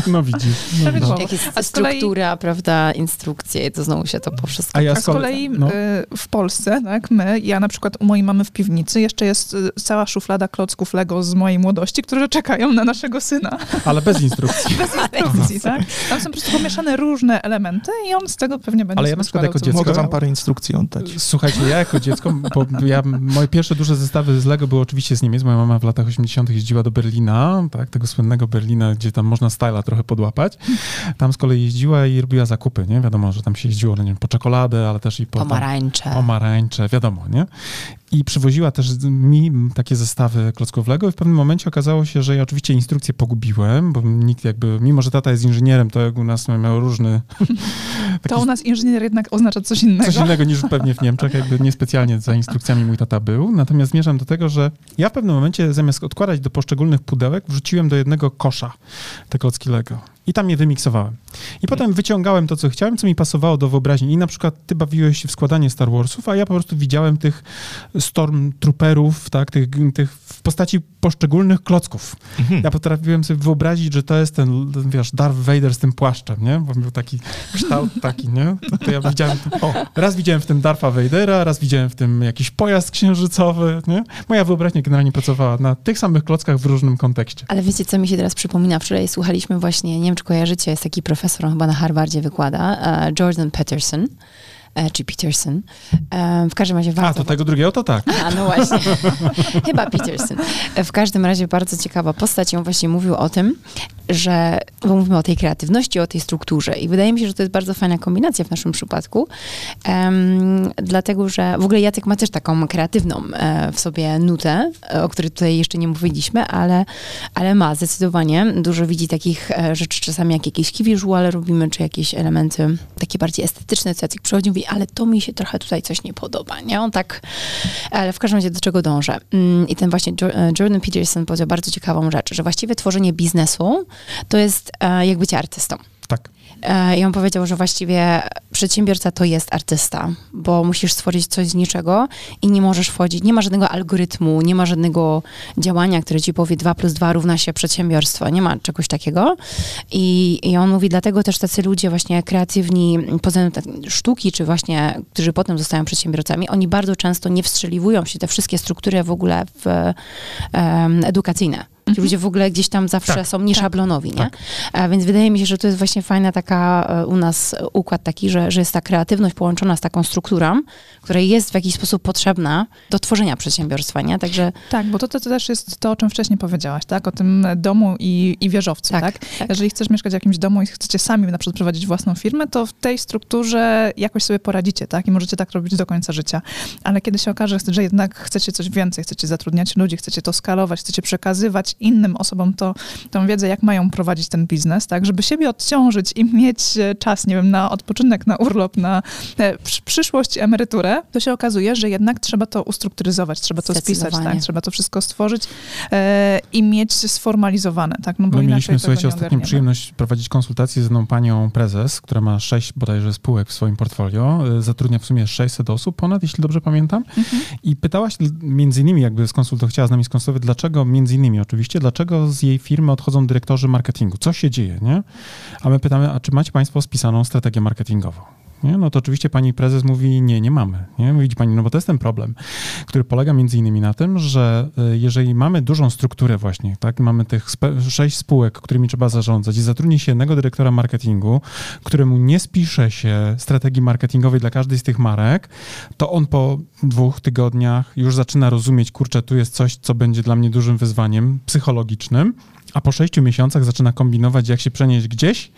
[SPEAKER 1] no widzisz. No, no.
[SPEAKER 2] A
[SPEAKER 3] struktura, prawda, instrukcje, to znowu się to po wszystko...
[SPEAKER 1] A ja
[SPEAKER 2] A z
[SPEAKER 1] kolei no.
[SPEAKER 2] y, w Polsce, tak, my, ja na przykład u mojej mamy w piwnicy jeszcze jest y, cała szuflada klocków Lego z mojej młodości, które czekają na naszego syna.
[SPEAKER 1] Ale bez instrukcji.
[SPEAKER 2] Bez instrukcji, tak? Tam są po prostu pomieszane różne elementy i on z tego pewnie będzie
[SPEAKER 1] Ale ja na przykład jako dziecko-
[SPEAKER 4] Mogę wam parę instrukcji oddać.
[SPEAKER 1] Słuchajcie, ja jako dziecko, bo ja, moje pierwsze duże zestawy z Lego były oczywiście z Niemiec. Moja mama w latach 80. jeździła do Berlina, tak, tego słynnego Berlina, gdzie tam można styla trochę podłapać. Tam z kolei jeździła i robiła zakupy, nie? Wiadomo, że tam się jeździło, no nie wiem, po czekoladę, ale też i po... tam-
[SPEAKER 3] Pomarańcze.
[SPEAKER 1] pomarańcze, wiadomo, nie? I przywoziła też mi takie zestawy klocków Lego i w pewnym momencie okazało się, że ja oczywiście instrukcję pogubiłem, bo nikt jakby, mimo że tata jest inżynierem, to jak u nas miał różny...
[SPEAKER 2] To u nas inżynier jednak oznacza coś innego.
[SPEAKER 1] Coś innego niż pewnie w Niemczech, jakby niespecjalnie za instrukcjami mój tata był. Natomiast zmierzam do tego, że ja w pewnym momencie zamiast odkładać do poszczególnych pudełek, wrzuciłem do jednego kosza te klocki Lego. I tam je wymiksowałem. I potem wyciągałem to, co chciałem, co mi pasowało do wyobraźni. I na przykład ty bawiłeś się w składanie Star Warsów, a ja po prostu widziałem tych Stormtrooperów, tak, tych, tych w postaci poszczególnych klocków. Ja potrafiłem sobie wyobrazić, że to jest ten, ten, wiesz, Darth Vader z tym płaszczem, nie? Bo miał taki kształt taki, nie? To, to ja widziałem, o, raz widziałem w tym Dartha Vadera, raz widziałem w tym jakiś pojazd księżycowy, nie? Moja wyobraźnia generalnie pracowała na tych samych klockach w różnym kontekście.
[SPEAKER 3] Ale wiecie, co mi się teraz przypomina? Wczoraj słuchaliśmy właśnie, nie wiem, czy kojarzycie, jest taki profesor, on chyba na Harvardzie wykłada, e, Jordan Peterson, czy Peterson. E, W każdym razie
[SPEAKER 1] A,
[SPEAKER 3] bardzo...
[SPEAKER 1] to tego drugiego to tak.
[SPEAKER 3] A, no właśnie. Chyba Peterson. W każdym razie bardzo ciekawa postać. On właśnie mówił o tym, że, bo mówimy o tej kreatywności, o tej strukturze i wydaje mi się, że to jest bardzo fajna kombinacja w naszym przypadku, em, dlatego, że w ogóle Jacek ma też taką kreatywną e, w sobie nutę, e, o której tutaj jeszcze nie mówiliśmy, ale, ale ma zdecydowanie. Dużo widzi takich e, rzeczy czasami, jak jakieś key visual robimy, czy jakieś elementy takie bardziej estetyczne, co Jacek przychodzi i mówi, ale to mi się trochę tutaj coś nie podoba, nie? On tak, ale w każdym razie do czego dążę? Mm, I ten właśnie e, Jordan Peterson powiedział bardzo ciekawą rzecz, że właściwie tworzenie biznesu to jest e, jak bycie artystą.
[SPEAKER 1] Tak.
[SPEAKER 3] E, I on powiedział, że właściwie przedsiębiorca to jest artysta, bo musisz stworzyć coś z niczego i nie możesz wchodzić, nie ma żadnego algorytmu, nie ma żadnego działania, które ci powie 2 plus 2 równa się przedsiębiorstwo, nie ma czegoś takiego. I, i on mówi, dlatego też tacy ludzie właśnie kreatywni, poza sztuki, czy właśnie, którzy potem zostają przedsiębiorcami, oni bardzo często nie wstrzeliwują się te wszystkie struktury w ogóle w um, edukacyjne. Ci
[SPEAKER 2] Mhm.
[SPEAKER 3] ludzie w ogóle gdzieś tam zawsze
[SPEAKER 1] Tak.
[SPEAKER 3] są nieszablonowi, nie?
[SPEAKER 1] Tak.
[SPEAKER 3] A więc wydaje mi się, że to jest właśnie fajna taka e, u nas układ taki, że, że jest ta kreatywność połączona z taką strukturą, która jest w jakiś sposób potrzebna do tworzenia przedsiębiorstwa, nie? Także
[SPEAKER 2] Tak, bo to, to, to też jest to, o czym wcześniej powiedziałaś, tak? O tym domu i, i wieżowcu, tak,
[SPEAKER 3] Tak, tak.
[SPEAKER 2] Jeżeli chcesz mieszkać w jakimś domu i chcecie sami na przykład prowadzić własną firmę, to w tej strukturze jakoś sobie poradzicie, tak? I możecie tak robić do końca życia. Ale kiedy się okaże, że jednak chcecie coś więcej, chcecie zatrudniać ludzi, chcecie to skalować, chcecie przekazywać innym osobom to, tą wiedzę, jak mają prowadzić ten biznes, tak? Żeby siebie odciążyć i mieć e, czas, nie wiem, na odpoczynek, na urlop, na e, przy- przyszłość, emeryturę, to się okazuje, że jednak trzeba to ustrukturyzować, trzeba to spisać, tak? Trzeba to wszystko stworzyć e, i mieć sformalizowane, tak? No bo
[SPEAKER 1] My
[SPEAKER 2] inaczej
[SPEAKER 1] mieliśmy, słuchajcie,
[SPEAKER 2] ogarniemy.
[SPEAKER 1] przyjemność prowadzić konsultacje z jedną panią prezes, która ma sześć bodajże spółek w swoim portfolio. Zatrudnia w sumie 600 osób ponad, jeśli dobrze pamiętam.
[SPEAKER 2] Mhm.
[SPEAKER 1] I pytała się między innymi, jakby skonsultować, chciała z nami skonsultować, dlaczego, między innymi oczywiście, dlaczego z jej firmy odchodzą dyrektorzy marketingu? Co się dzieje, nie? A my pytamy, a czy macie państwo spisaną strategię marketingową? Nie? No to oczywiście pani prezes mówi, nie, nie mamy. Nie? Widzi pani, no bo to jest ten problem, który polega między innymi na tym, że y, jeżeli mamy dużą strukturę właśnie, tak, mamy tych sześć spółek, którymi trzeba zarządzać i zatrudni się jednego dyrektora marketingu, któremu nie spisze się strategii marketingowej dla każdej z tych marek, to on po dwóch tygodniach już zaczyna rozumieć, kurczę, tu jest coś, co będzie dla mnie dużym wyzwaniem psychologicznym, a po sześciu miesiącach zaczyna kombinować, jak się przenieść gdzieś,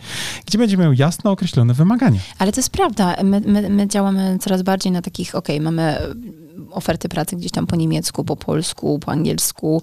[SPEAKER 1] gdzie będzie miał jasno określone wymagania.
[SPEAKER 3] Ale to jest prawda. My, my, my działamy coraz bardziej na takich, okej, mamy oferty pracy gdzieś tam po niemiecku, po polsku, po angielsku.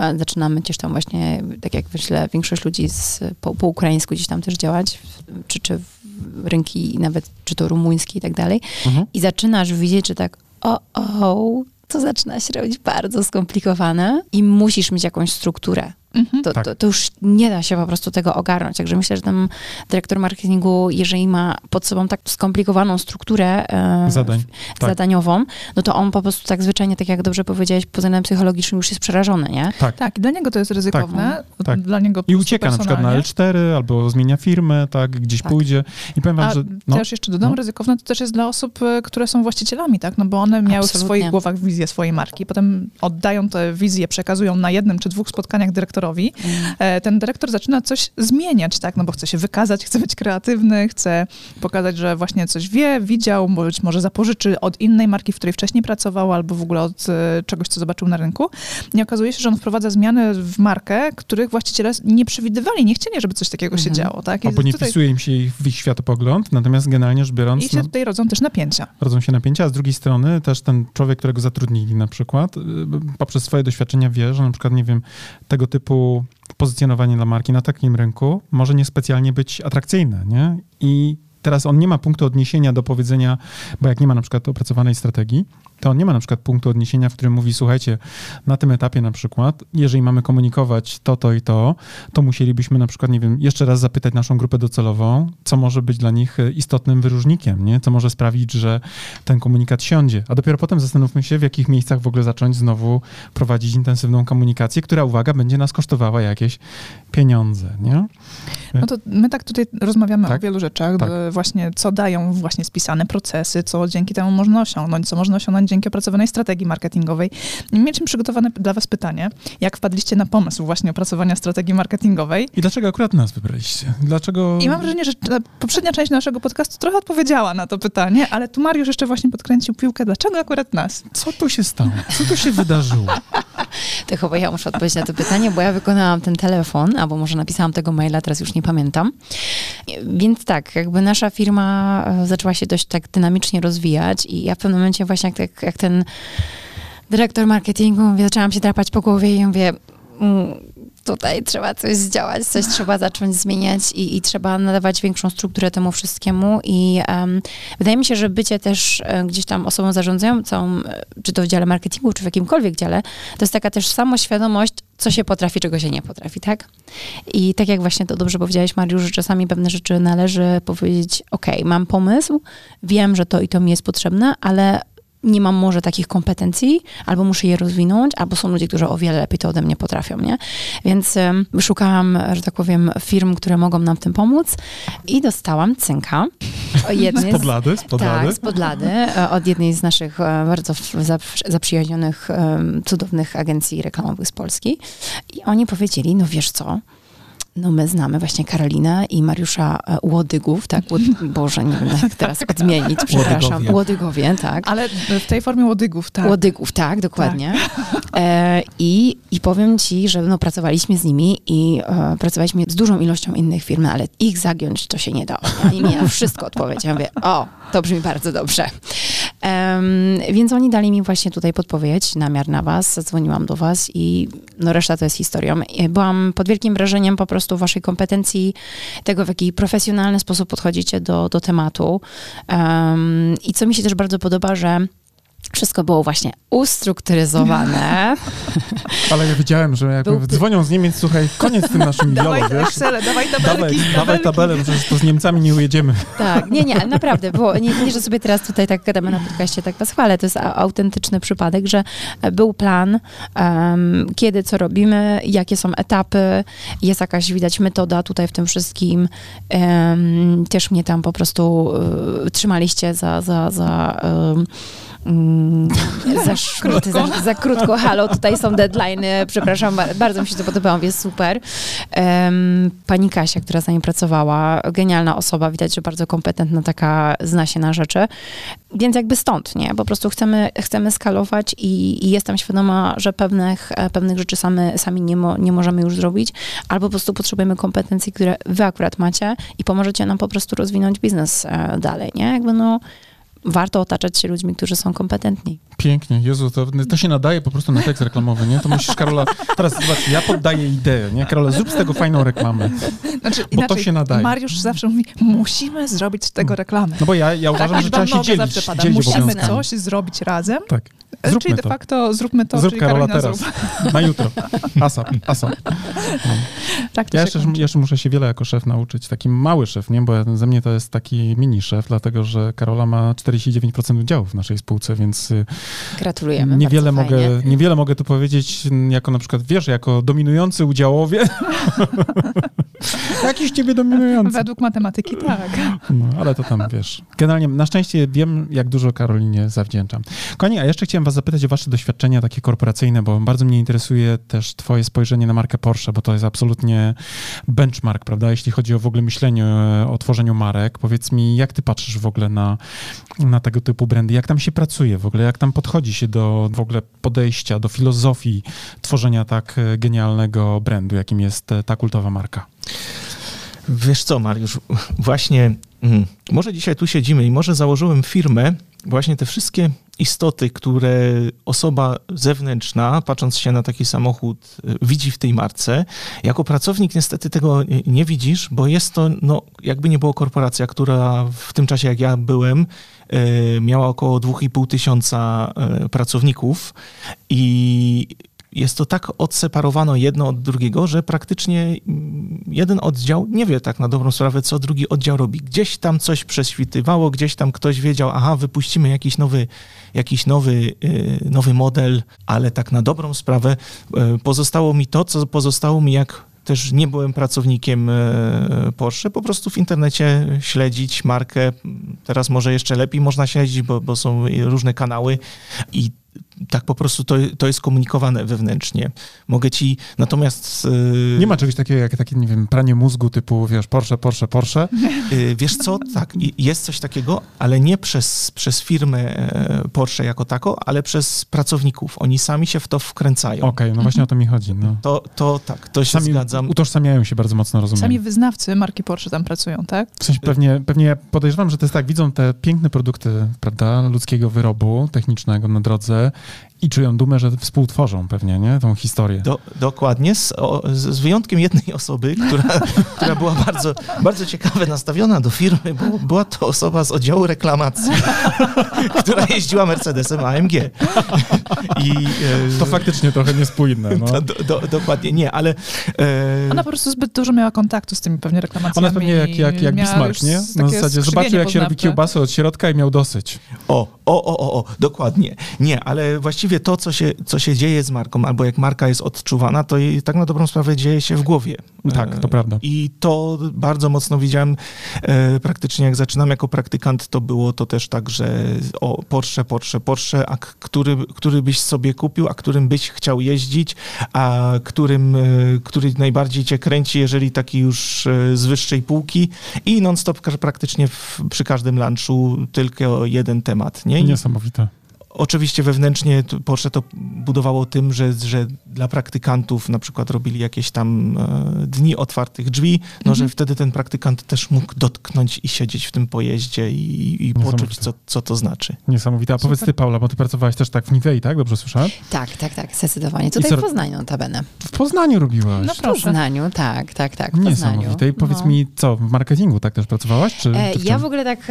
[SPEAKER 3] E, Zaczynamy gdzieś tam właśnie, tak jak myślę, większość ludzi z, po, po ukraińsku gdzieś tam też działać, czy, czy w rynki nawet, czy to rumuński i tak dalej.
[SPEAKER 1] Mhm.
[SPEAKER 3] I zaczynasz widzieć, że tak, o, o, to zaczyna się robić bardzo skomplikowane i musisz mieć jakąś strukturę.
[SPEAKER 2] Mhm.
[SPEAKER 3] To,
[SPEAKER 1] Tak.
[SPEAKER 3] to, to już nie da się po prostu tego ogarnąć. Także myślę, że ten dyrektor marketingu, jeżeli ma pod sobą tak skomplikowaną strukturę e,
[SPEAKER 1] Zadań.
[SPEAKER 3] w-
[SPEAKER 1] Tak.
[SPEAKER 3] zadaniową, no to on po prostu tak zwyczajnie, tak jak dobrze powiedziałeś, pod względem psychologicznym już jest przerażony, nie?
[SPEAKER 1] Tak.
[SPEAKER 2] Tak, i dla niego to jest ryzykowne.
[SPEAKER 1] tak.
[SPEAKER 2] Dla niego
[SPEAKER 1] I ucieka na przykład na
[SPEAKER 2] personalnie.
[SPEAKER 1] L4 albo zmienia firmę, tak, gdzieś
[SPEAKER 3] Tak.
[SPEAKER 1] pójdzie. I powiem wam,
[SPEAKER 2] A
[SPEAKER 1] że no,
[SPEAKER 2] też jeszcze dodam,
[SPEAKER 1] no.
[SPEAKER 2] ryzykowne to też jest dla osób, e, które są właścicielami, tak? No bo one miały w
[SPEAKER 3] Absolutnie.
[SPEAKER 2] swoich głowach wizję swojej marki, potem oddają tę wizję, przekazują na jednym czy dwóch spotkaniach dyrektorowi.
[SPEAKER 3] Mm.
[SPEAKER 2] E, Ten dyrektor zaczyna coś zmieniać, tak? No bo chce się wykazać, chce być kreatywny, chce pokazać, że właśnie coś wie, widział, być może zapożyczy od innej marki, w której wcześniej pracował, albo w ogóle od e, czegoś, co zobaczył na rynku. I okazuje się, że on wprowadza zmiany w markę, których właściciele nie przewidywali, nie chcieli, żeby coś takiego się
[SPEAKER 3] Mhm.
[SPEAKER 2] działo, tak? I
[SPEAKER 1] albo nie
[SPEAKER 2] tutaj-
[SPEAKER 1] wpisuje im się ich- w ich światopogląd, natomiast generalnie rzecz biorąc,
[SPEAKER 2] I się
[SPEAKER 1] no,
[SPEAKER 2] tutaj rodzą też napięcia.
[SPEAKER 1] rodzą się napięcia, a z drugiej strony też ten człowiek, którego zatrudnili na przykład, y, poprzez swoje doświadczenia wie, że na przykład, nie wiem, tego typu pozycjonowanie dla marki na takim rynku może niespecjalnie być atrakcyjne, nie? I teraz on nie ma punktu odniesienia do powiedzenia, bo jak nie ma na przykład opracowanej strategii, to on nie ma na przykład punktu odniesienia, w którym mówi, słuchajcie, na tym etapie na przykład, jeżeli mamy komunikować to, to i to, to musielibyśmy na przykład, nie wiem, jeszcze raz zapytać naszą grupę docelową, co może być dla nich istotnym wyróżnikiem, nie? Co może sprawić, że ten komunikat siądzie, a dopiero potem zastanówmy się, w jakich miejscach w ogóle zacząć znowu prowadzić intensywną komunikację, która, uwaga, będzie nas kosztowała jakieś pieniądze, nie?
[SPEAKER 2] No to my tak tutaj rozmawiamy
[SPEAKER 1] Tak?
[SPEAKER 2] o wielu rzeczach,
[SPEAKER 1] Tak.
[SPEAKER 2] Właśnie co dają właśnie spisane procesy, co dzięki temu można osiągnąć, co można osiągnąć dzięki opracowanej strategii marketingowej. I mieliśmy przygotowane dla was pytanie, jak wpadliście na pomysł właśnie opracowania strategii marketingowej?
[SPEAKER 1] I dlaczego akurat nas wybraliście? Dlaczego...
[SPEAKER 2] I mam wrażenie, że poprzednia część naszego podcastu trochę odpowiedziała na to pytanie, ale tu Mariusz jeszcze właśnie podkręcił piłkę, dlaczego akurat nas?
[SPEAKER 1] Co tu się stało? Co tu się wydarzyło?
[SPEAKER 3] To chyba ja muszę odpowiedzieć na to pytanie, bo ja wykonałam ten telefon, albo może napisałam tego maila, teraz już nie pamiętam. Więc tak, jakby nasza firma e, zaczęła się dość tak dynamicznie rozwijać i ja w pewnym momencie właśnie jak, jak, jak ten dyrektor marketingu, zaczęłam się drapać po głowie i mówię, mm, tutaj trzeba coś zdziałać, coś trzeba zacząć zmieniać i, i trzeba nadawać większą strukturę temu wszystkiemu i em, wydaje mi się, że bycie też e, gdzieś tam osobą zarządzającą, e, czy to w dziale marketingu, czy w jakimkolwiek dziale, to jest taka też samoświadomość, co się potrafi, czego się nie potrafi, tak? I tak jak właśnie to dobrze powiedziałeś, Mariusz, że czasami pewne rzeczy należy powiedzieć, ok, mam pomysł, wiem, że to i to mi jest potrzebne, ale nie mam może takich kompetencji, albo muszę je rozwinąć, albo są ludzie, którzy o wiele lepiej to ode mnie potrafią, nie? Więc um, szukałam, że tak powiem, firm, które mogą nam w tym pomóc i dostałam cynka.
[SPEAKER 1] z podlady? Z podlady?
[SPEAKER 3] Tak, z podlady, e, od jednej z naszych e, bardzo zaprzyjaźnionych, cudownych agencji reklamowych z Polski. I oni powiedzieli, no wiesz co, no my znamy właśnie Karolinę i Mariusza e, Łodygów, tak? Łod... Boże, nie wiem jak teraz tak. odmienić, przepraszam. Łodygowie. Łodygowie, tak.
[SPEAKER 2] Ale w tej formie Łodygów, tak.
[SPEAKER 3] Łodygów, tak, dokładnie. Tak. E, i, I powiem ci, że no, pracowaliśmy z nimi i e, pracowaliśmy z dużą ilością innych firm, ale ich zagiąć to się nie dało. Oni mi na wszystko odpowiedzieli. Ja mówię, o, to brzmi bardzo dobrze. Um, więc oni dali mi właśnie tutaj podpowiedź, namiar na was, zadzwoniłam do was i no reszta to jest historią. Byłam pod wielkim wrażeniem po prostu waszej kompetencji, tego w jaki profesjonalny sposób podchodzicie do, do tematu. Um, I co mi się też bardzo podoba, że wszystko było właśnie ustrukturyzowane.
[SPEAKER 1] Ale ja wiedziałem, że jak Był... dzwonią z Niemiec, słuchaj, koniec z tym naszym
[SPEAKER 2] dawaj wiolo, wiesz? Excel, dawaj tabelki, dawaj,
[SPEAKER 1] dawaj tabelę, przecież to z Niemcami nie ujedziemy.
[SPEAKER 3] Tak, nie, nie, naprawdę, było, nie, nie, że sobie teraz tutaj tak gadamy na podcaście, tak was chwalę, to jest autentyczny przypadek, że był plan, um, kiedy, co robimy, jakie są etapy, jest jakaś, widać, metoda tutaj w tym wszystkim. Um, też mnie tam po prostu uh, trzymaliście za, za, za Mm, za, krótko. Za, za, krótko. Halo, tutaj są deadlines. Przepraszam, bardzo mi się to podobało, jest super. Um, pani Kasia, która z nami pracowała, genialna osoba, widać, że bardzo kompetentna, taka zna się na rzeczy. Więc jakby stąd, nie? Po prostu chcemy, chcemy skalować i, i jestem świadoma, że pewnych, pewnych rzeczy same, sami nie, mo, nie możemy już zrobić, albo po prostu potrzebujemy kompetencji, które wy akurat macie i pomożecie nam po prostu rozwinąć biznes e, dalej, nie? Jakby no warto otaczać się ludźmi, którzy są kompetentni.
[SPEAKER 1] Pięknie, Jezu, to, to się nadaje po prostu na tekst reklamowy, nie? To musisz, Karola, teraz zobacz, ja poddaję ideę, nie? Karola, zrób z tego fajną reklamę, znaczy, bo inaczej, to się nadaje.
[SPEAKER 2] Mariusz zawsze mówi, musimy zrobić z tego reklamę.
[SPEAKER 1] No bo ja, ja uważam, tak, że trzeba się dzielić, dzielić
[SPEAKER 2] Musimy coś zrobić razem.
[SPEAKER 1] Tak.
[SPEAKER 2] E, zróbmy czyli de facto zróbmy to,
[SPEAKER 1] Zrób
[SPEAKER 2] czyli
[SPEAKER 1] Karola teraz, zrób. na jutro. ASAP, ASAP. No. Tak to ja jeszcze, jeszcze muszę się wiele jako szef nauczyć, taki mały szef, nie? Bo ze mnie to jest taki mini szef, dlatego że Karola ma 49% udziałów w naszej spółce, więc y,
[SPEAKER 3] Gratulujemy.
[SPEAKER 1] Niewiele mogę, niewiele mogę tu powiedzieć, jako na przykład, wiesz, jako dominujący udziałowie. Jakiś ciebie dominujący.
[SPEAKER 2] Według matematyki tak.
[SPEAKER 1] No, ale to tam, wiesz. Generalnie, na szczęście wiem, jak dużo Karolinie zawdzięczam. Koni, a jeszcze chciałem was zapytać o wasze doświadczenia takie korporacyjne, bo bardzo mnie interesuje też twoje spojrzenie na markę Porsche, bo to jest absolutnie benchmark, prawda, jeśli chodzi o w ogóle myślenie o tworzeniu marek. Powiedz mi, jak ty patrzysz w ogóle na, na tego typu brandy, jak tam się pracuje w ogóle, jak tam podchodzi się do w ogóle podejścia, do filozofii tworzenia tak e, genialnego brandu, jakim jest e, ta kultowa marka?
[SPEAKER 4] Wiesz co, Mariusz, właśnie mm, może dzisiaj tu siedzimy i może założyłem firmę, właśnie te wszystkie istoty, które osoba zewnętrzna, patrząc się na taki samochód, e, widzi w tej marce. Jako pracownik niestety tego nie widzisz, bo jest to, no, jakby nie było korporacja, która w tym czasie, jak ja byłem, e, miała około 2,5 tysiąca e, pracowników i jest to tak odseparowano jedno od drugiego, że praktycznie jeden oddział nie wie tak na dobrą sprawę, co drugi oddział robi. Gdzieś tam coś prześwitywało, gdzieś tam ktoś wiedział, aha, wypuścimy jakiś nowy, jakiś nowy, y, nowy model, ale tak na dobrą sprawę y, pozostało mi to, co pozostało mi jak też nie byłem pracownikiem y, Porsche, po prostu w internecie śledzić markę. Teraz może jeszcze lepiej można śledzić, bo, bo są różne kanały i tak po prostu to, to jest komunikowane wewnętrznie. Mogę ci, natomiast...
[SPEAKER 1] Yy, nie ma czegoś takiego jak takie, nie wiem, pranie mózgu typu, wiesz, Porsche, Porsche, Porsche.
[SPEAKER 4] Yy, wiesz co, tak, jest coś takiego, ale nie przez, przez firmę e, Porsche jako tako, ale przez pracowników. Oni sami się w to wkręcają.
[SPEAKER 1] Okej, okay, no właśnie o to mi chodzi. No.
[SPEAKER 4] To, to tak, to się sami zgadzam.
[SPEAKER 1] utożsamiają się bardzo mocno, rozumiem.
[SPEAKER 2] Sami wyznawcy marki Porsche tam pracują, tak?
[SPEAKER 1] W sensie pewnie, pewnie podejrzewam, że to jest tak, widzą te piękne produkty, prawda, ludzkiego wyrobu technicznego na drodze, i czują dumę, że współtworzą pewnie, nie? Tą historię.
[SPEAKER 4] Do, dokładnie, z, o, z, wyjątkiem jednej osoby, która, która była bardzo, bardzo ciekawie nastawiona do firmy, bo była to osoba z oddziału reklamacji, która jeździła Mercedesem AMG. I, e,
[SPEAKER 1] To faktycznie trochę niespójne. No.
[SPEAKER 4] to, do, do, dokładnie, nie, ale... E,
[SPEAKER 2] Ona po prostu zbyt dużo miała kontaktu z tymi pewnie reklamacjami.
[SPEAKER 1] Ona pewnie jak, jak, jak Bismarck, nie? Na zasadzie zobaczył, jak się robi kiełbasę od środka i miał dosyć.
[SPEAKER 4] O, o, o, o, o, dokładnie. Nie, ale właściwie to, co się, co się dzieje z marką, albo jak marka jest odczuwana, to jej tak na dobrą sprawę dzieje się w głowie.
[SPEAKER 1] Tak, to
[SPEAKER 4] E,
[SPEAKER 1] prawda.
[SPEAKER 4] I to bardzo mocno widziałem e, praktycznie jak zaczynam jako praktykant, to było to też tak, że o Porsche, Porsche, Porsche, a który, który byś sobie kupił, a którym byś chciał jeździć, a którym, e, który najbardziej cię kręci, jeżeli taki już z wyższej półki i non-stop praktycznie w, przy każdym lunchu tylko jeden temat, nie?
[SPEAKER 1] Niesamowite.
[SPEAKER 4] Oczywiście wewnętrznie Porsche to budowało tym, że, że dla praktykantów na przykład robili jakieś tam e, dni otwartych drzwi, no że wtedy ten praktykant też mógł dotknąć i siedzieć w tym pojeździe i, i poczuć, co, co to znaczy.
[SPEAKER 1] Niesamowite. A powiedz ty, Paula, bo ty pracowałaś też tak w Nivei, tak? Dobrze słyszałem?
[SPEAKER 3] Tak, tak, tak, zdecydowanie. Tutaj
[SPEAKER 1] co-
[SPEAKER 3] w Poznaniu notabene.
[SPEAKER 1] W Poznaniu robiłaś.
[SPEAKER 2] No
[SPEAKER 3] W
[SPEAKER 2] proszę.
[SPEAKER 3] Poznaniu, tak, tak, tak, w Poznaniu.
[SPEAKER 1] Niesamowite. I powiedz
[SPEAKER 3] No.
[SPEAKER 1] mi, co, w marketingu tak też pracowałaś? Czy,
[SPEAKER 3] E,
[SPEAKER 1] czy w
[SPEAKER 3] ja w ogóle tak.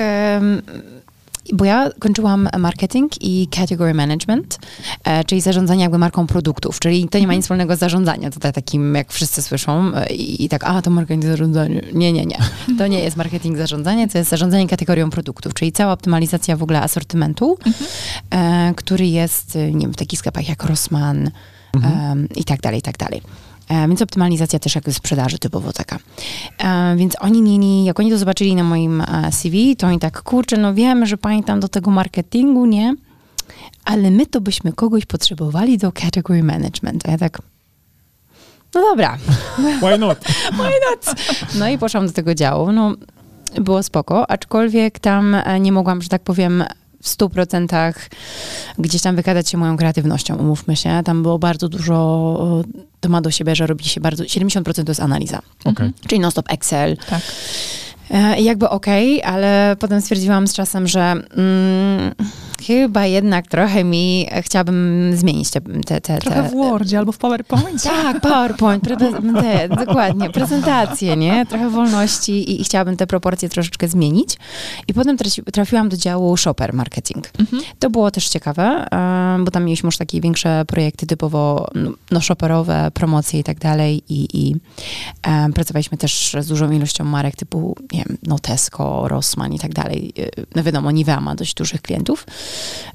[SPEAKER 3] Bo ja kończyłam marketing i category management, e, czyli zarządzanie jakby marką produktów, czyli to nie ma nic wspólnego z zarządzaniem, tutaj takim jak wszyscy słyszą e, i, i tak, a to marketing zarządzanie. Nie, nie, nie. To nie jest marketing zarządzanie, to jest zarządzanie kategorią produktów, czyli cała optymalizacja w ogóle asortymentu, e, który jest, nie wiem, w takich sklepach jak Rossmann em, i tak dalej, i tak dalej. E, Więc optymalizacja też jakby sprzedaży typowo taka. E, Więc oni mieli, jak oni to zobaczyli na moim e, CV, to oni tak, kurczę, no wiemy, że pani tam do tego marketingu, nie? Ale my to byśmy kogoś potrzebowali do category management. A ja tak, no dobra,
[SPEAKER 1] Why not?
[SPEAKER 3] why not? No i poszłam do tego działu. No, było spoko, aczkolwiek tam nie mogłam, że tak powiem, w stu procentach gdzieś tam wykazać się moją kreatywnością, umówmy się. Tam było bardzo dużo, to ma do siebie, że robi się bardzo, 70% to jest analiza.
[SPEAKER 1] Okej.
[SPEAKER 3] Czyli non-stop Excel.
[SPEAKER 2] Tak.
[SPEAKER 3] E, I jakby okej, ale potem stwierdziłam z czasem, że mm, chyba jednak trochę mi chciałabym zmienić te... te, te,
[SPEAKER 2] Trochę
[SPEAKER 3] te
[SPEAKER 2] w Wordzie albo w PowerPoint.
[SPEAKER 3] tak, PowerPoint, pre, te, dokładnie, prezentacje, nie? Trochę wolności i, i chciałabym te proporcje troszeczkę zmienić. I potem trafiłam do działu shopper marketing. To było też ciekawe, e, bo tam mieliśmy już takie większe projekty typowo no, no shopperowe, promocje i tak dalej i, i e, pracowaliśmy też z dużą ilością marek typu, nie wiem, no Tesco, Rossmann i tak dalej. E, No wiadomo, Nivea ma dość dużych klientów.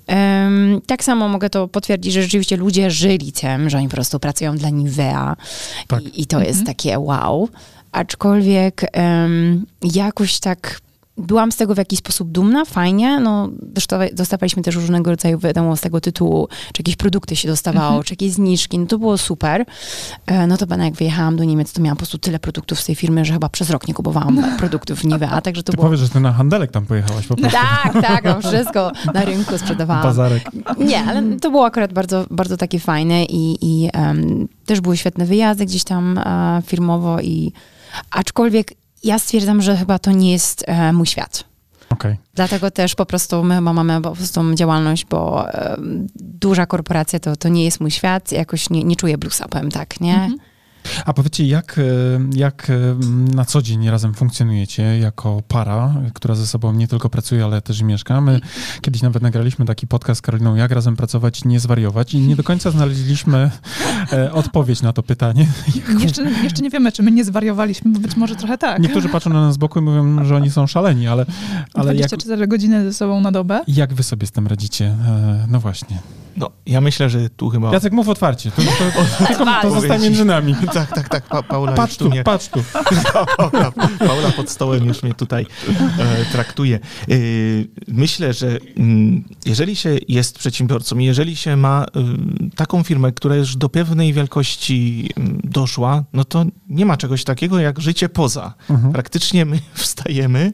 [SPEAKER 3] Em, tak samo mogę to potwierdzić, że rzeczywiście ludzie żyli tym, że oni po prostu pracują dla Nivea
[SPEAKER 1] Tak.
[SPEAKER 3] i, i to jest takie wow. Aczkolwiek em, jakoś tak byłam z tego w jakiś sposób dumna, fajnie, no dostawa- dostawaliśmy też różnego rodzaju, wiadomo, z tego tytułu, czy jakieś produkty się dostawało, czy jakieś zniżki, no to było super. E, No to jak wyjechałam do Niemiec, to miałam po prostu tyle produktów z tej firmy, że chyba przez rok nie kupowałam produktów Nivea, także to
[SPEAKER 1] Ty
[SPEAKER 3] było...
[SPEAKER 1] powiesz, że ty na handelek tam pojechałaś po prostu.
[SPEAKER 3] Tak, tak, no wszystko na rynku sprzedawałam.
[SPEAKER 1] Bazarek.
[SPEAKER 3] Nie, ale to było akurat bardzo, bardzo takie fajne i, i em, też były świetne wyjazdy gdzieś tam e, firmowo i aczkolwiek ja stwierdzam, że chyba to nie jest e, mój świat.
[SPEAKER 1] Okej.
[SPEAKER 3] Dlatego też po prostu my chyba mamy po prostu tą działalność, bo em, duża korporacja to, to nie jest mój świat, jakoś nie, nie czuję bluesa, powiem tak, nie?
[SPEAKER 1] A powiedzcie, jak, e, jak e, na co dzień razem funkcjonujecie jako para, która ze sobą nie tylko pracuje, ale też i mieszka? My kiedyś nawet nagraliśmy taki podcast z Karoliną, jak razem pracować nie zwariować i nie do końca znaleźliśmy e, odpowiedź na to pytanie.
[SPEAKER 2] Jeszcze, jeszcze nie wiemy, czy my nie zwariowaliśmy, bo być może trochę tak.
[SPEAKER 1] Niektórzy patrzą na nas z boku i mówią, że oni są szaleni, ale, ale jak,
[SPEAKER 2] 24 godziny ze sobą na dobę.
[SPEAKER 1] jak wy sobie z tym radzicie? No właśnie.
[SPEAKER 4] No, ja myślę, że tu chyba...
[SPEAKER 1] Jacek, mów otwarcie. To, to, tylko to zostanie między nami.
[SPEAKER 4] Tak, tak, tak, pa, Paula
[SPEAKER 1] Patrz tu,
[SPEAKER 4] mnie...
[SPEAKER 1] patrz tu.
[SPEAKER 4] Paula, Paula pod stołem już mnie tutaj e, traktuje. E, myślę, że mm, jeżeli się jest przedsiębiorcą i jeżeli się ma y, taką firmę, która już do pewnej wielkości mm, doszła, no to nie ma czegoś takiego jak życie poza.
[SPEAKER 1] Mhm.
[SPEAKER 4] Praktycznie my wstajemy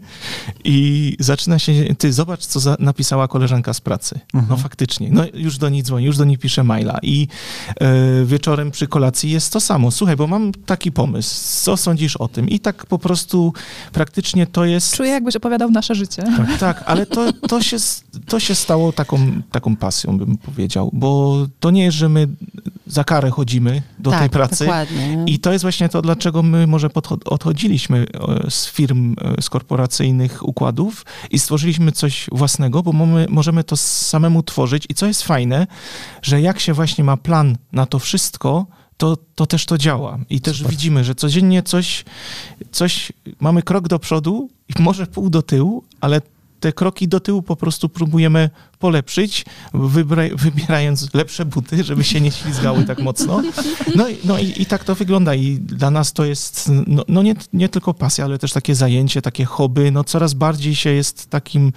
[SPEAKER 4] i zaczyna się, ty zobacz, co za, napisała koleżanka z pracy.
[SPEAKER 1] Mhm.
[SPEAKER 4] No faktycznie, no już do niej dzwoni, już do niej pisze maila i e, wieczorem przy kolacji jest to samo. Słuchaj, bo mam taki pomysł, co sądzisz o tym? I tak po prostu praktycznie to jest...
[SPEAKER 2] Czuję, jakbyś opowiadał nasze życie.
[SPEAKER 4] Tak, tak, ale to, to, się, to się stało taką, taką pasją, bym powiedział, bo to nie jest, że my za karę chodzimy do
[SPEAKER 3] tak,
[SPEAKER 4] tej pracy.
[SPEAKER 3] Dokładnie.
[SPEAKER 4] I to jest właśnie to, dlaczego my może odchodziliśmy e, z firm, e, z korporacyjnych układów i stworzyliśmy coś własnego, bo mamy, możemy to samemu tworzyć. I co jest fajne, że jak się właśnie ma plan na to wszystko, to, to też to działa. I też
[SPEAKER 1] Super.
[SPEAKER 4] widzimy, że codziennie coś, coś, mamy krok do przodu i może pół do tyłu, ale te kroki do tyłu po prostu próbujemy polepszyć, wybra- wybierając lepsze buty, żeby się nie ślizgały tak mocno. No, i- no i, i tak to wygląda i dla nas to jest no, no nie, nie tylko pasja, ale też takie zajęcie, takie hobby, no coraz bardziej się jest takim,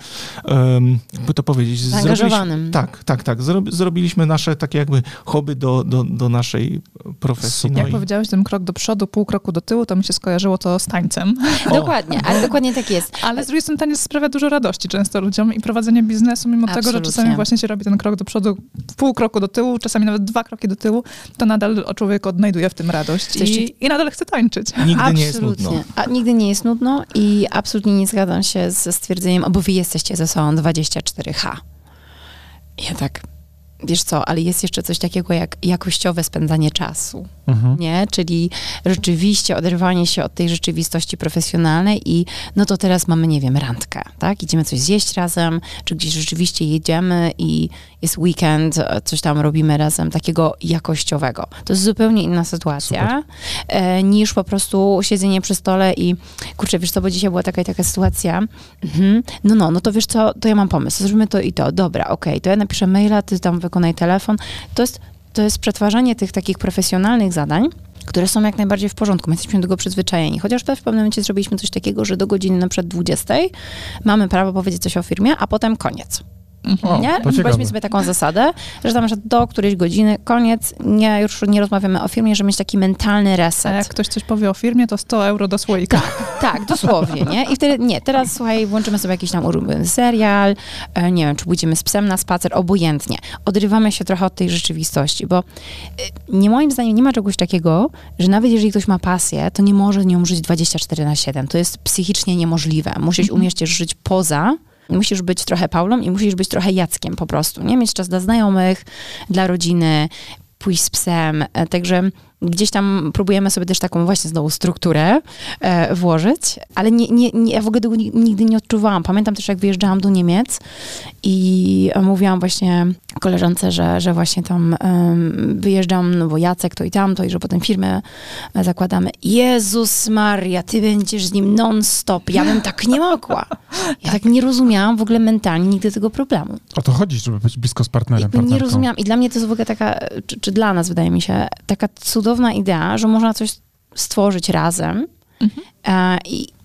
[SPEAKER 4] um, jakby to powiedzieć,
[SPEAKER 3] Zaangażowanym.
[SPEAKER 4] Tak, tak, tak. Zrobi, zrobiliśmy nasze takie jakby hobby do, do, do naszej profesji. No
[SPEAKER 2] Jak
[SPEAKER 4] i,
[SPEAKER 2] powiedziałeś ten krok do przodu, pół kroku do tyłu, to mi się skojarzyło to z tańcem.
[SPEAKER 3] Dokładnie, ale dokładnie tak jest.
[SPEAKER 2] Ale z drugiej strony taniec sprawia dużo radości często ludziom i prowadzenie biznesu, mimo tego, że
[SPEAKER 3] Absolutnie.
[SPEAKER 2] czasami właśnie się robi ten krok do przodu, pół kroku do tyłu, czasami nawet dwa kroki do tyłu, to nadal człowiek odnajduje w tym radość i, i nadal chce tańczyć.
[SPEAKER 4] nigdy nie jest nudno.
[SPEAKER 3] A, nigdy nie jest nudno i absolutnie nie zgadzam się ze stwierdzeniem, bo wy jesteście ze sobą 24H. Ja tak, wiesz co, ale jest jeszcze coś takiego jak jakościowe spędzanie czasu.
[SPEAKER 1] Mhm.
[SPEAKER 3] nie? Czyli rzeczywiście oderwanie się od tej rzeczywistości profesjonalnej i no to teraz mamy, nie wiem, randkę, tak? Idziemy coś zjeść razem, czy gdzieś rzeczywiście jedziemy i jest weekend, e, coś tam robimy razem, takiego jakościowego. To jest zupełnie inna sytuacja e, niż po prostu siedzenie przy stole i kurczę, wiesz co, bo dzisiaj była taka i taka sytuacja, mhm. no no, no to wiesz co, to ja mam pomysł, zrobimy to i to, dobra, okej, to ja napiszę maila, ty tam wykonaj telefon, to jest to jest przetwarzanie tych takich profesjonalnych zadań, które są jak najbardziej w porządku. My jesteśmy do tego przyzwyczajeni. Chociaż w pewnym momencie zrobiliśmy coś takiego, że do godziny na przykład 20 mamy prawo powiedzieć coś o firmie, a potem koniec.
[SPEAKER 1] O,
[SPEAKER 3] nie? sobie taką zasadę, że tam, że do którejś godziny, koniec, nie, już nie rozmawiamy o firmie, żeby mieć taki mentalny
[SPEAKER 2] A
[SPEAKER 3] reset.
[SPEAKER 2] jak ktoś coś powie o firmie, to 100 euro do słoika.
[SPEAKER 3] Tak, dosłownie, nie? I wtedy, nie, teraz słuchaj, włączymy sobie jakiś tam ulubiony serial, e, nie wiem, czy pójdziemy z psem na spacer, obojętnie. Odrywamy się trochę od tej rzeczywistości, bo e, nie moim zdaniem nie ma czegoś takiego, że nawet jeżeli ktoś ma pasję, to nie może nią żyć 24 na 7. To jest psychicznie niemożliwe. Musisz umieć też żyć poza Musisz być trochę Paulą i musisz być trochę Jackiem po prostu, nie? Mieć czas dla znajomych, dla rodziny, pójść z psem. E, Także gdzieś tam próbujemy sobie też taką właśnie znowu strukturę e, włożyć, ale nie, nie, nie, ja w ogóle tego ni- nigdy nie odczuwałam. Pamiętam też, jak wyjeżdżałam do Niemiec i mówiłam właśnie koleżance, że, że właśnie tam em, wyjeżdżam, no bo Jacek to i tamto i że potem firmę e, zakładamy. Jezus Maria, ty będziesz z nim non-stop. Ja bym tak nie mogła. Ja tak nie rozumiałam w ogóle mentalnie nigdy tego problemu.
[SPEAKER 1] O to chodzi, żeby być blisko z partnerem,
[SPEAKER 3] Jakby nie
[SPEAKER 1] partnerką.
[SPEAKER 3] rozumiałam. I dla mnie to jest w ogóle taka, czy, czy dla nas wydaje mi się, taka cudowna idea, że można coś stworzyć razem e, i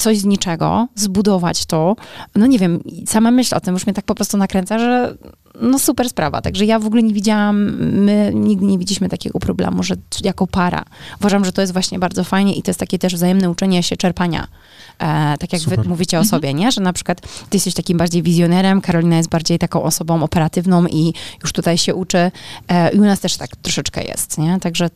[SPEAKER 3] coś z niczego, zbudować to. No nie wiem, i sama myśl o tym już mnie tak po prostu nakręca, że no super sprawa. Także ja w ogóle nie widziałam, my nigdy nie widzieliśmy takiego problemu, że jako para. Uważam, że to jest właśnie bardzo fajnie i to jest takie też wzajemne uczenie się czerpania. E, tak jak
[SPEAKER 1] Super.
[SPEAKER 3] wy mówicie o sobie, nie? Że na przykład ty jesteś takim bardziej wizjonerem, Karolina jest bardziej taką osobą operatywną i już tutaj się uczy. E, I u nas też tak troszeczkę jest, nie? Także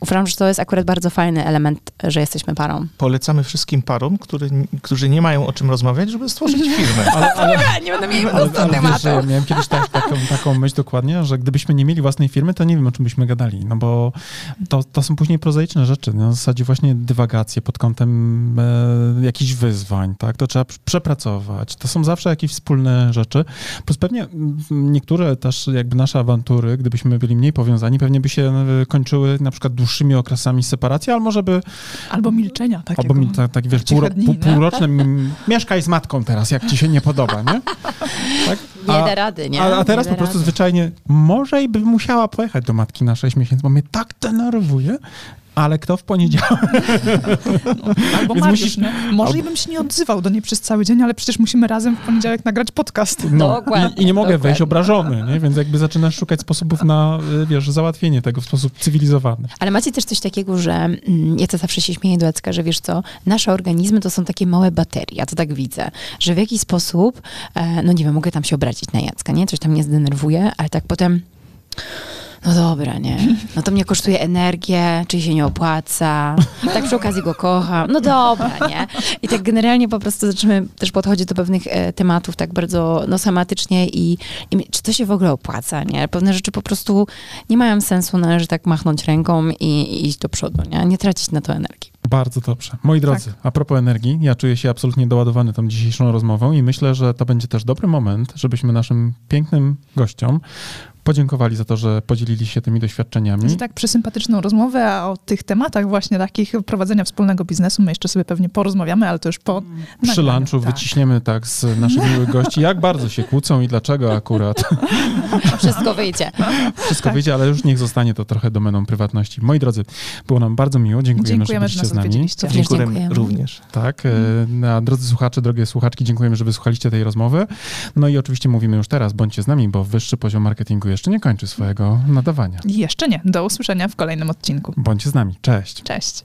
[SPEAKER 3] uważam, że to jest akurat bardzo fajny element, że jesteśmy parą.
[SPEAKER 4] Polecamy wszystkim parom, który, którzy nie mają o czym rozmawiać, żeby stworzyć firmę.
[SPEAKER 1] Ale, ale,
[SPEAKER 3] Nie będę mieli
[SPEAKER 1] ale, ale wiesz, że miałem kiedyś tak, taką, taką myśl dokładnie, że gdybyśmy nie mieli własnej firmy, to nie wiem, o czym byśmy gadali, no bo to, to są później prozaiczne rzeczy, no, w zasadzie właśnie dywagacje pod kątem e, jakichś wyzwań, tak, to trzeba pr- przepracować, to są zawsze jakieś wspólne rzeczy, plus pewnie mm, niektóre też jakby nasze awantury, gdybyśmy byli mniej powiązani, pewnie by się e, kończyły na przykład dłuższymi okresami separacji, albo żeby
[SPEAKER 2] Albo milczenia takiego.
[SPEAKER 1] Albo mi tak, tak wiesz, pół,
[SPEAKER 2] dni,
[SPEAKER 1] pół,
[SPEAKER 2] nie?
[SPEAKER 1] półroczne mieszkaj z matką teraz, jak ci się nie podoba, nie? Tak?
[SPEAKER 3] Nie
[SPEAKER 1] A-
[SPEAKER 3] da rady, nie?
[SPEAKER 1] A, a teraz
[SPEAKER 3] nie
[SPEAKER 1] po prostu
[SPEAKER 3] rady.
[SPEAKER 1] zwyczajnie może i by musiała pojechać do matki na 6 miesięcy, bo mnie tak denerwuje, Ale kto w poniedziałek?
[SPEAKER 2] No, albo
[SPEAKER 1] Więc
[SPEAKER 2] Mariusz,
[SPEAKER 1] musisz-
[SPEAKER 2] nie? Może
[SPEAKER 1] albo-
[SPEAKER 2] bym się nie odzywał do niej przez cały dzień, ale przecież musimy razem w poniedziałek nagrać podcast.
[SPEAKER 1] No,
[SPEAKER 3] Dokładnie,
[SPEAKER 1] i, I nie mogę
[SPEAKER 3] dokładnie.
[SPEAKER 1] wejść obrażony, nie? więc jakby zaczynasz szukać sposobów na, y, wiesz, załatwienie tego w sposób cywilizowany.
[SPEAKER 3] Ale macie też coś takiego, że mm, ja to zawsze się śmieję do Jacka, że wiesz co, nasze organizmy to są takie małe baterie, ja to tak widzę, że w jakiś sposób, e, no nie wiem, mogę tam się obrazić na Jacka, nie? Coś tam mnie zdenerwuje, ale tak potem, no dobra, nie? No to mnie kosztuje energię, czy się nie opłaca, tak przy okazji go kocham, no dobra, nie? I tak generalnie po prostu zaczynamy też podchodzić do pewnych e, tematów tak bardzo, no sematycznie i, i czy to się w ogóle opłaca, nie? Pewne rzeczy po prostu nie mają sensu, należy tak machnąć ręką i, i iść do przodu, nie? Nie tracić na to energii.
[SPEAKER 1] Bardzo dobrze. Moi drodzy, a propos energii, ja czuję się absolutnie doładowany tą dzisiejszą rozmową i myślę, że to będzie też dobry moment, żebyśmy naszym pięknym gościom podziękowali za to, że podzielili się tymi doświadczeniami.
[SPEAKER 2] Za tak przesympatyczną rozmowę, a o tych tematach właśnie takich prowadzenia wspólnego biznesu my jeszcze sobie pewnie porozmawiamy, ale to już po
[SPEAKER 1] Przy
[SPEAKER 2] nagraniu,
[SPEAKER 1] lunchu
[SPEAKER 2] tak.
[SPEAKER 1] wyciśniemy tak z naszych miłych gości, jak bardzo się kłócą i dlaczego akurat.
[SPEAKER 3] Wszystko wyjdzie.
[SPEAKER 1] Wszystko
[SPEAKER 2] Tak.
[SPEAKER 1] wyjdzie, ale już niech zostanie to trochę domeną prywatności. Moi drodzy, było nam bardzo miło. Dziękujemy,
[SPEAKER 2] Dziękujemy,
[SPEAKER 1] że
[SPEAKER 2] że
[SPEAKER 1] byliście
[SPEAKER 2] nas
[SPEAKER 1] z nami.
[SPEAKER 4] Dziękuję
[SPEAKER 3] dziękujemy.
[SPEAKER 4] również.
[SPEAKER 1] Tak, e, a drodzy słuchacze, drogie słuchaczki, dziękujemy, że wysłuchaliście tej rozmowy. No i oczywiście mówimy już teraz, bądźcie z nami, bo wyższy poziom marketingu jeszcze nie kończy swojego nadawania.
[SPEAKER 2] Jeszcze nie. Do usłyszenia w kolejnym odcinku.
[SPEAKER 1] Bądźcie z nami. Cześć.
[SPEAKER 2] Cześć.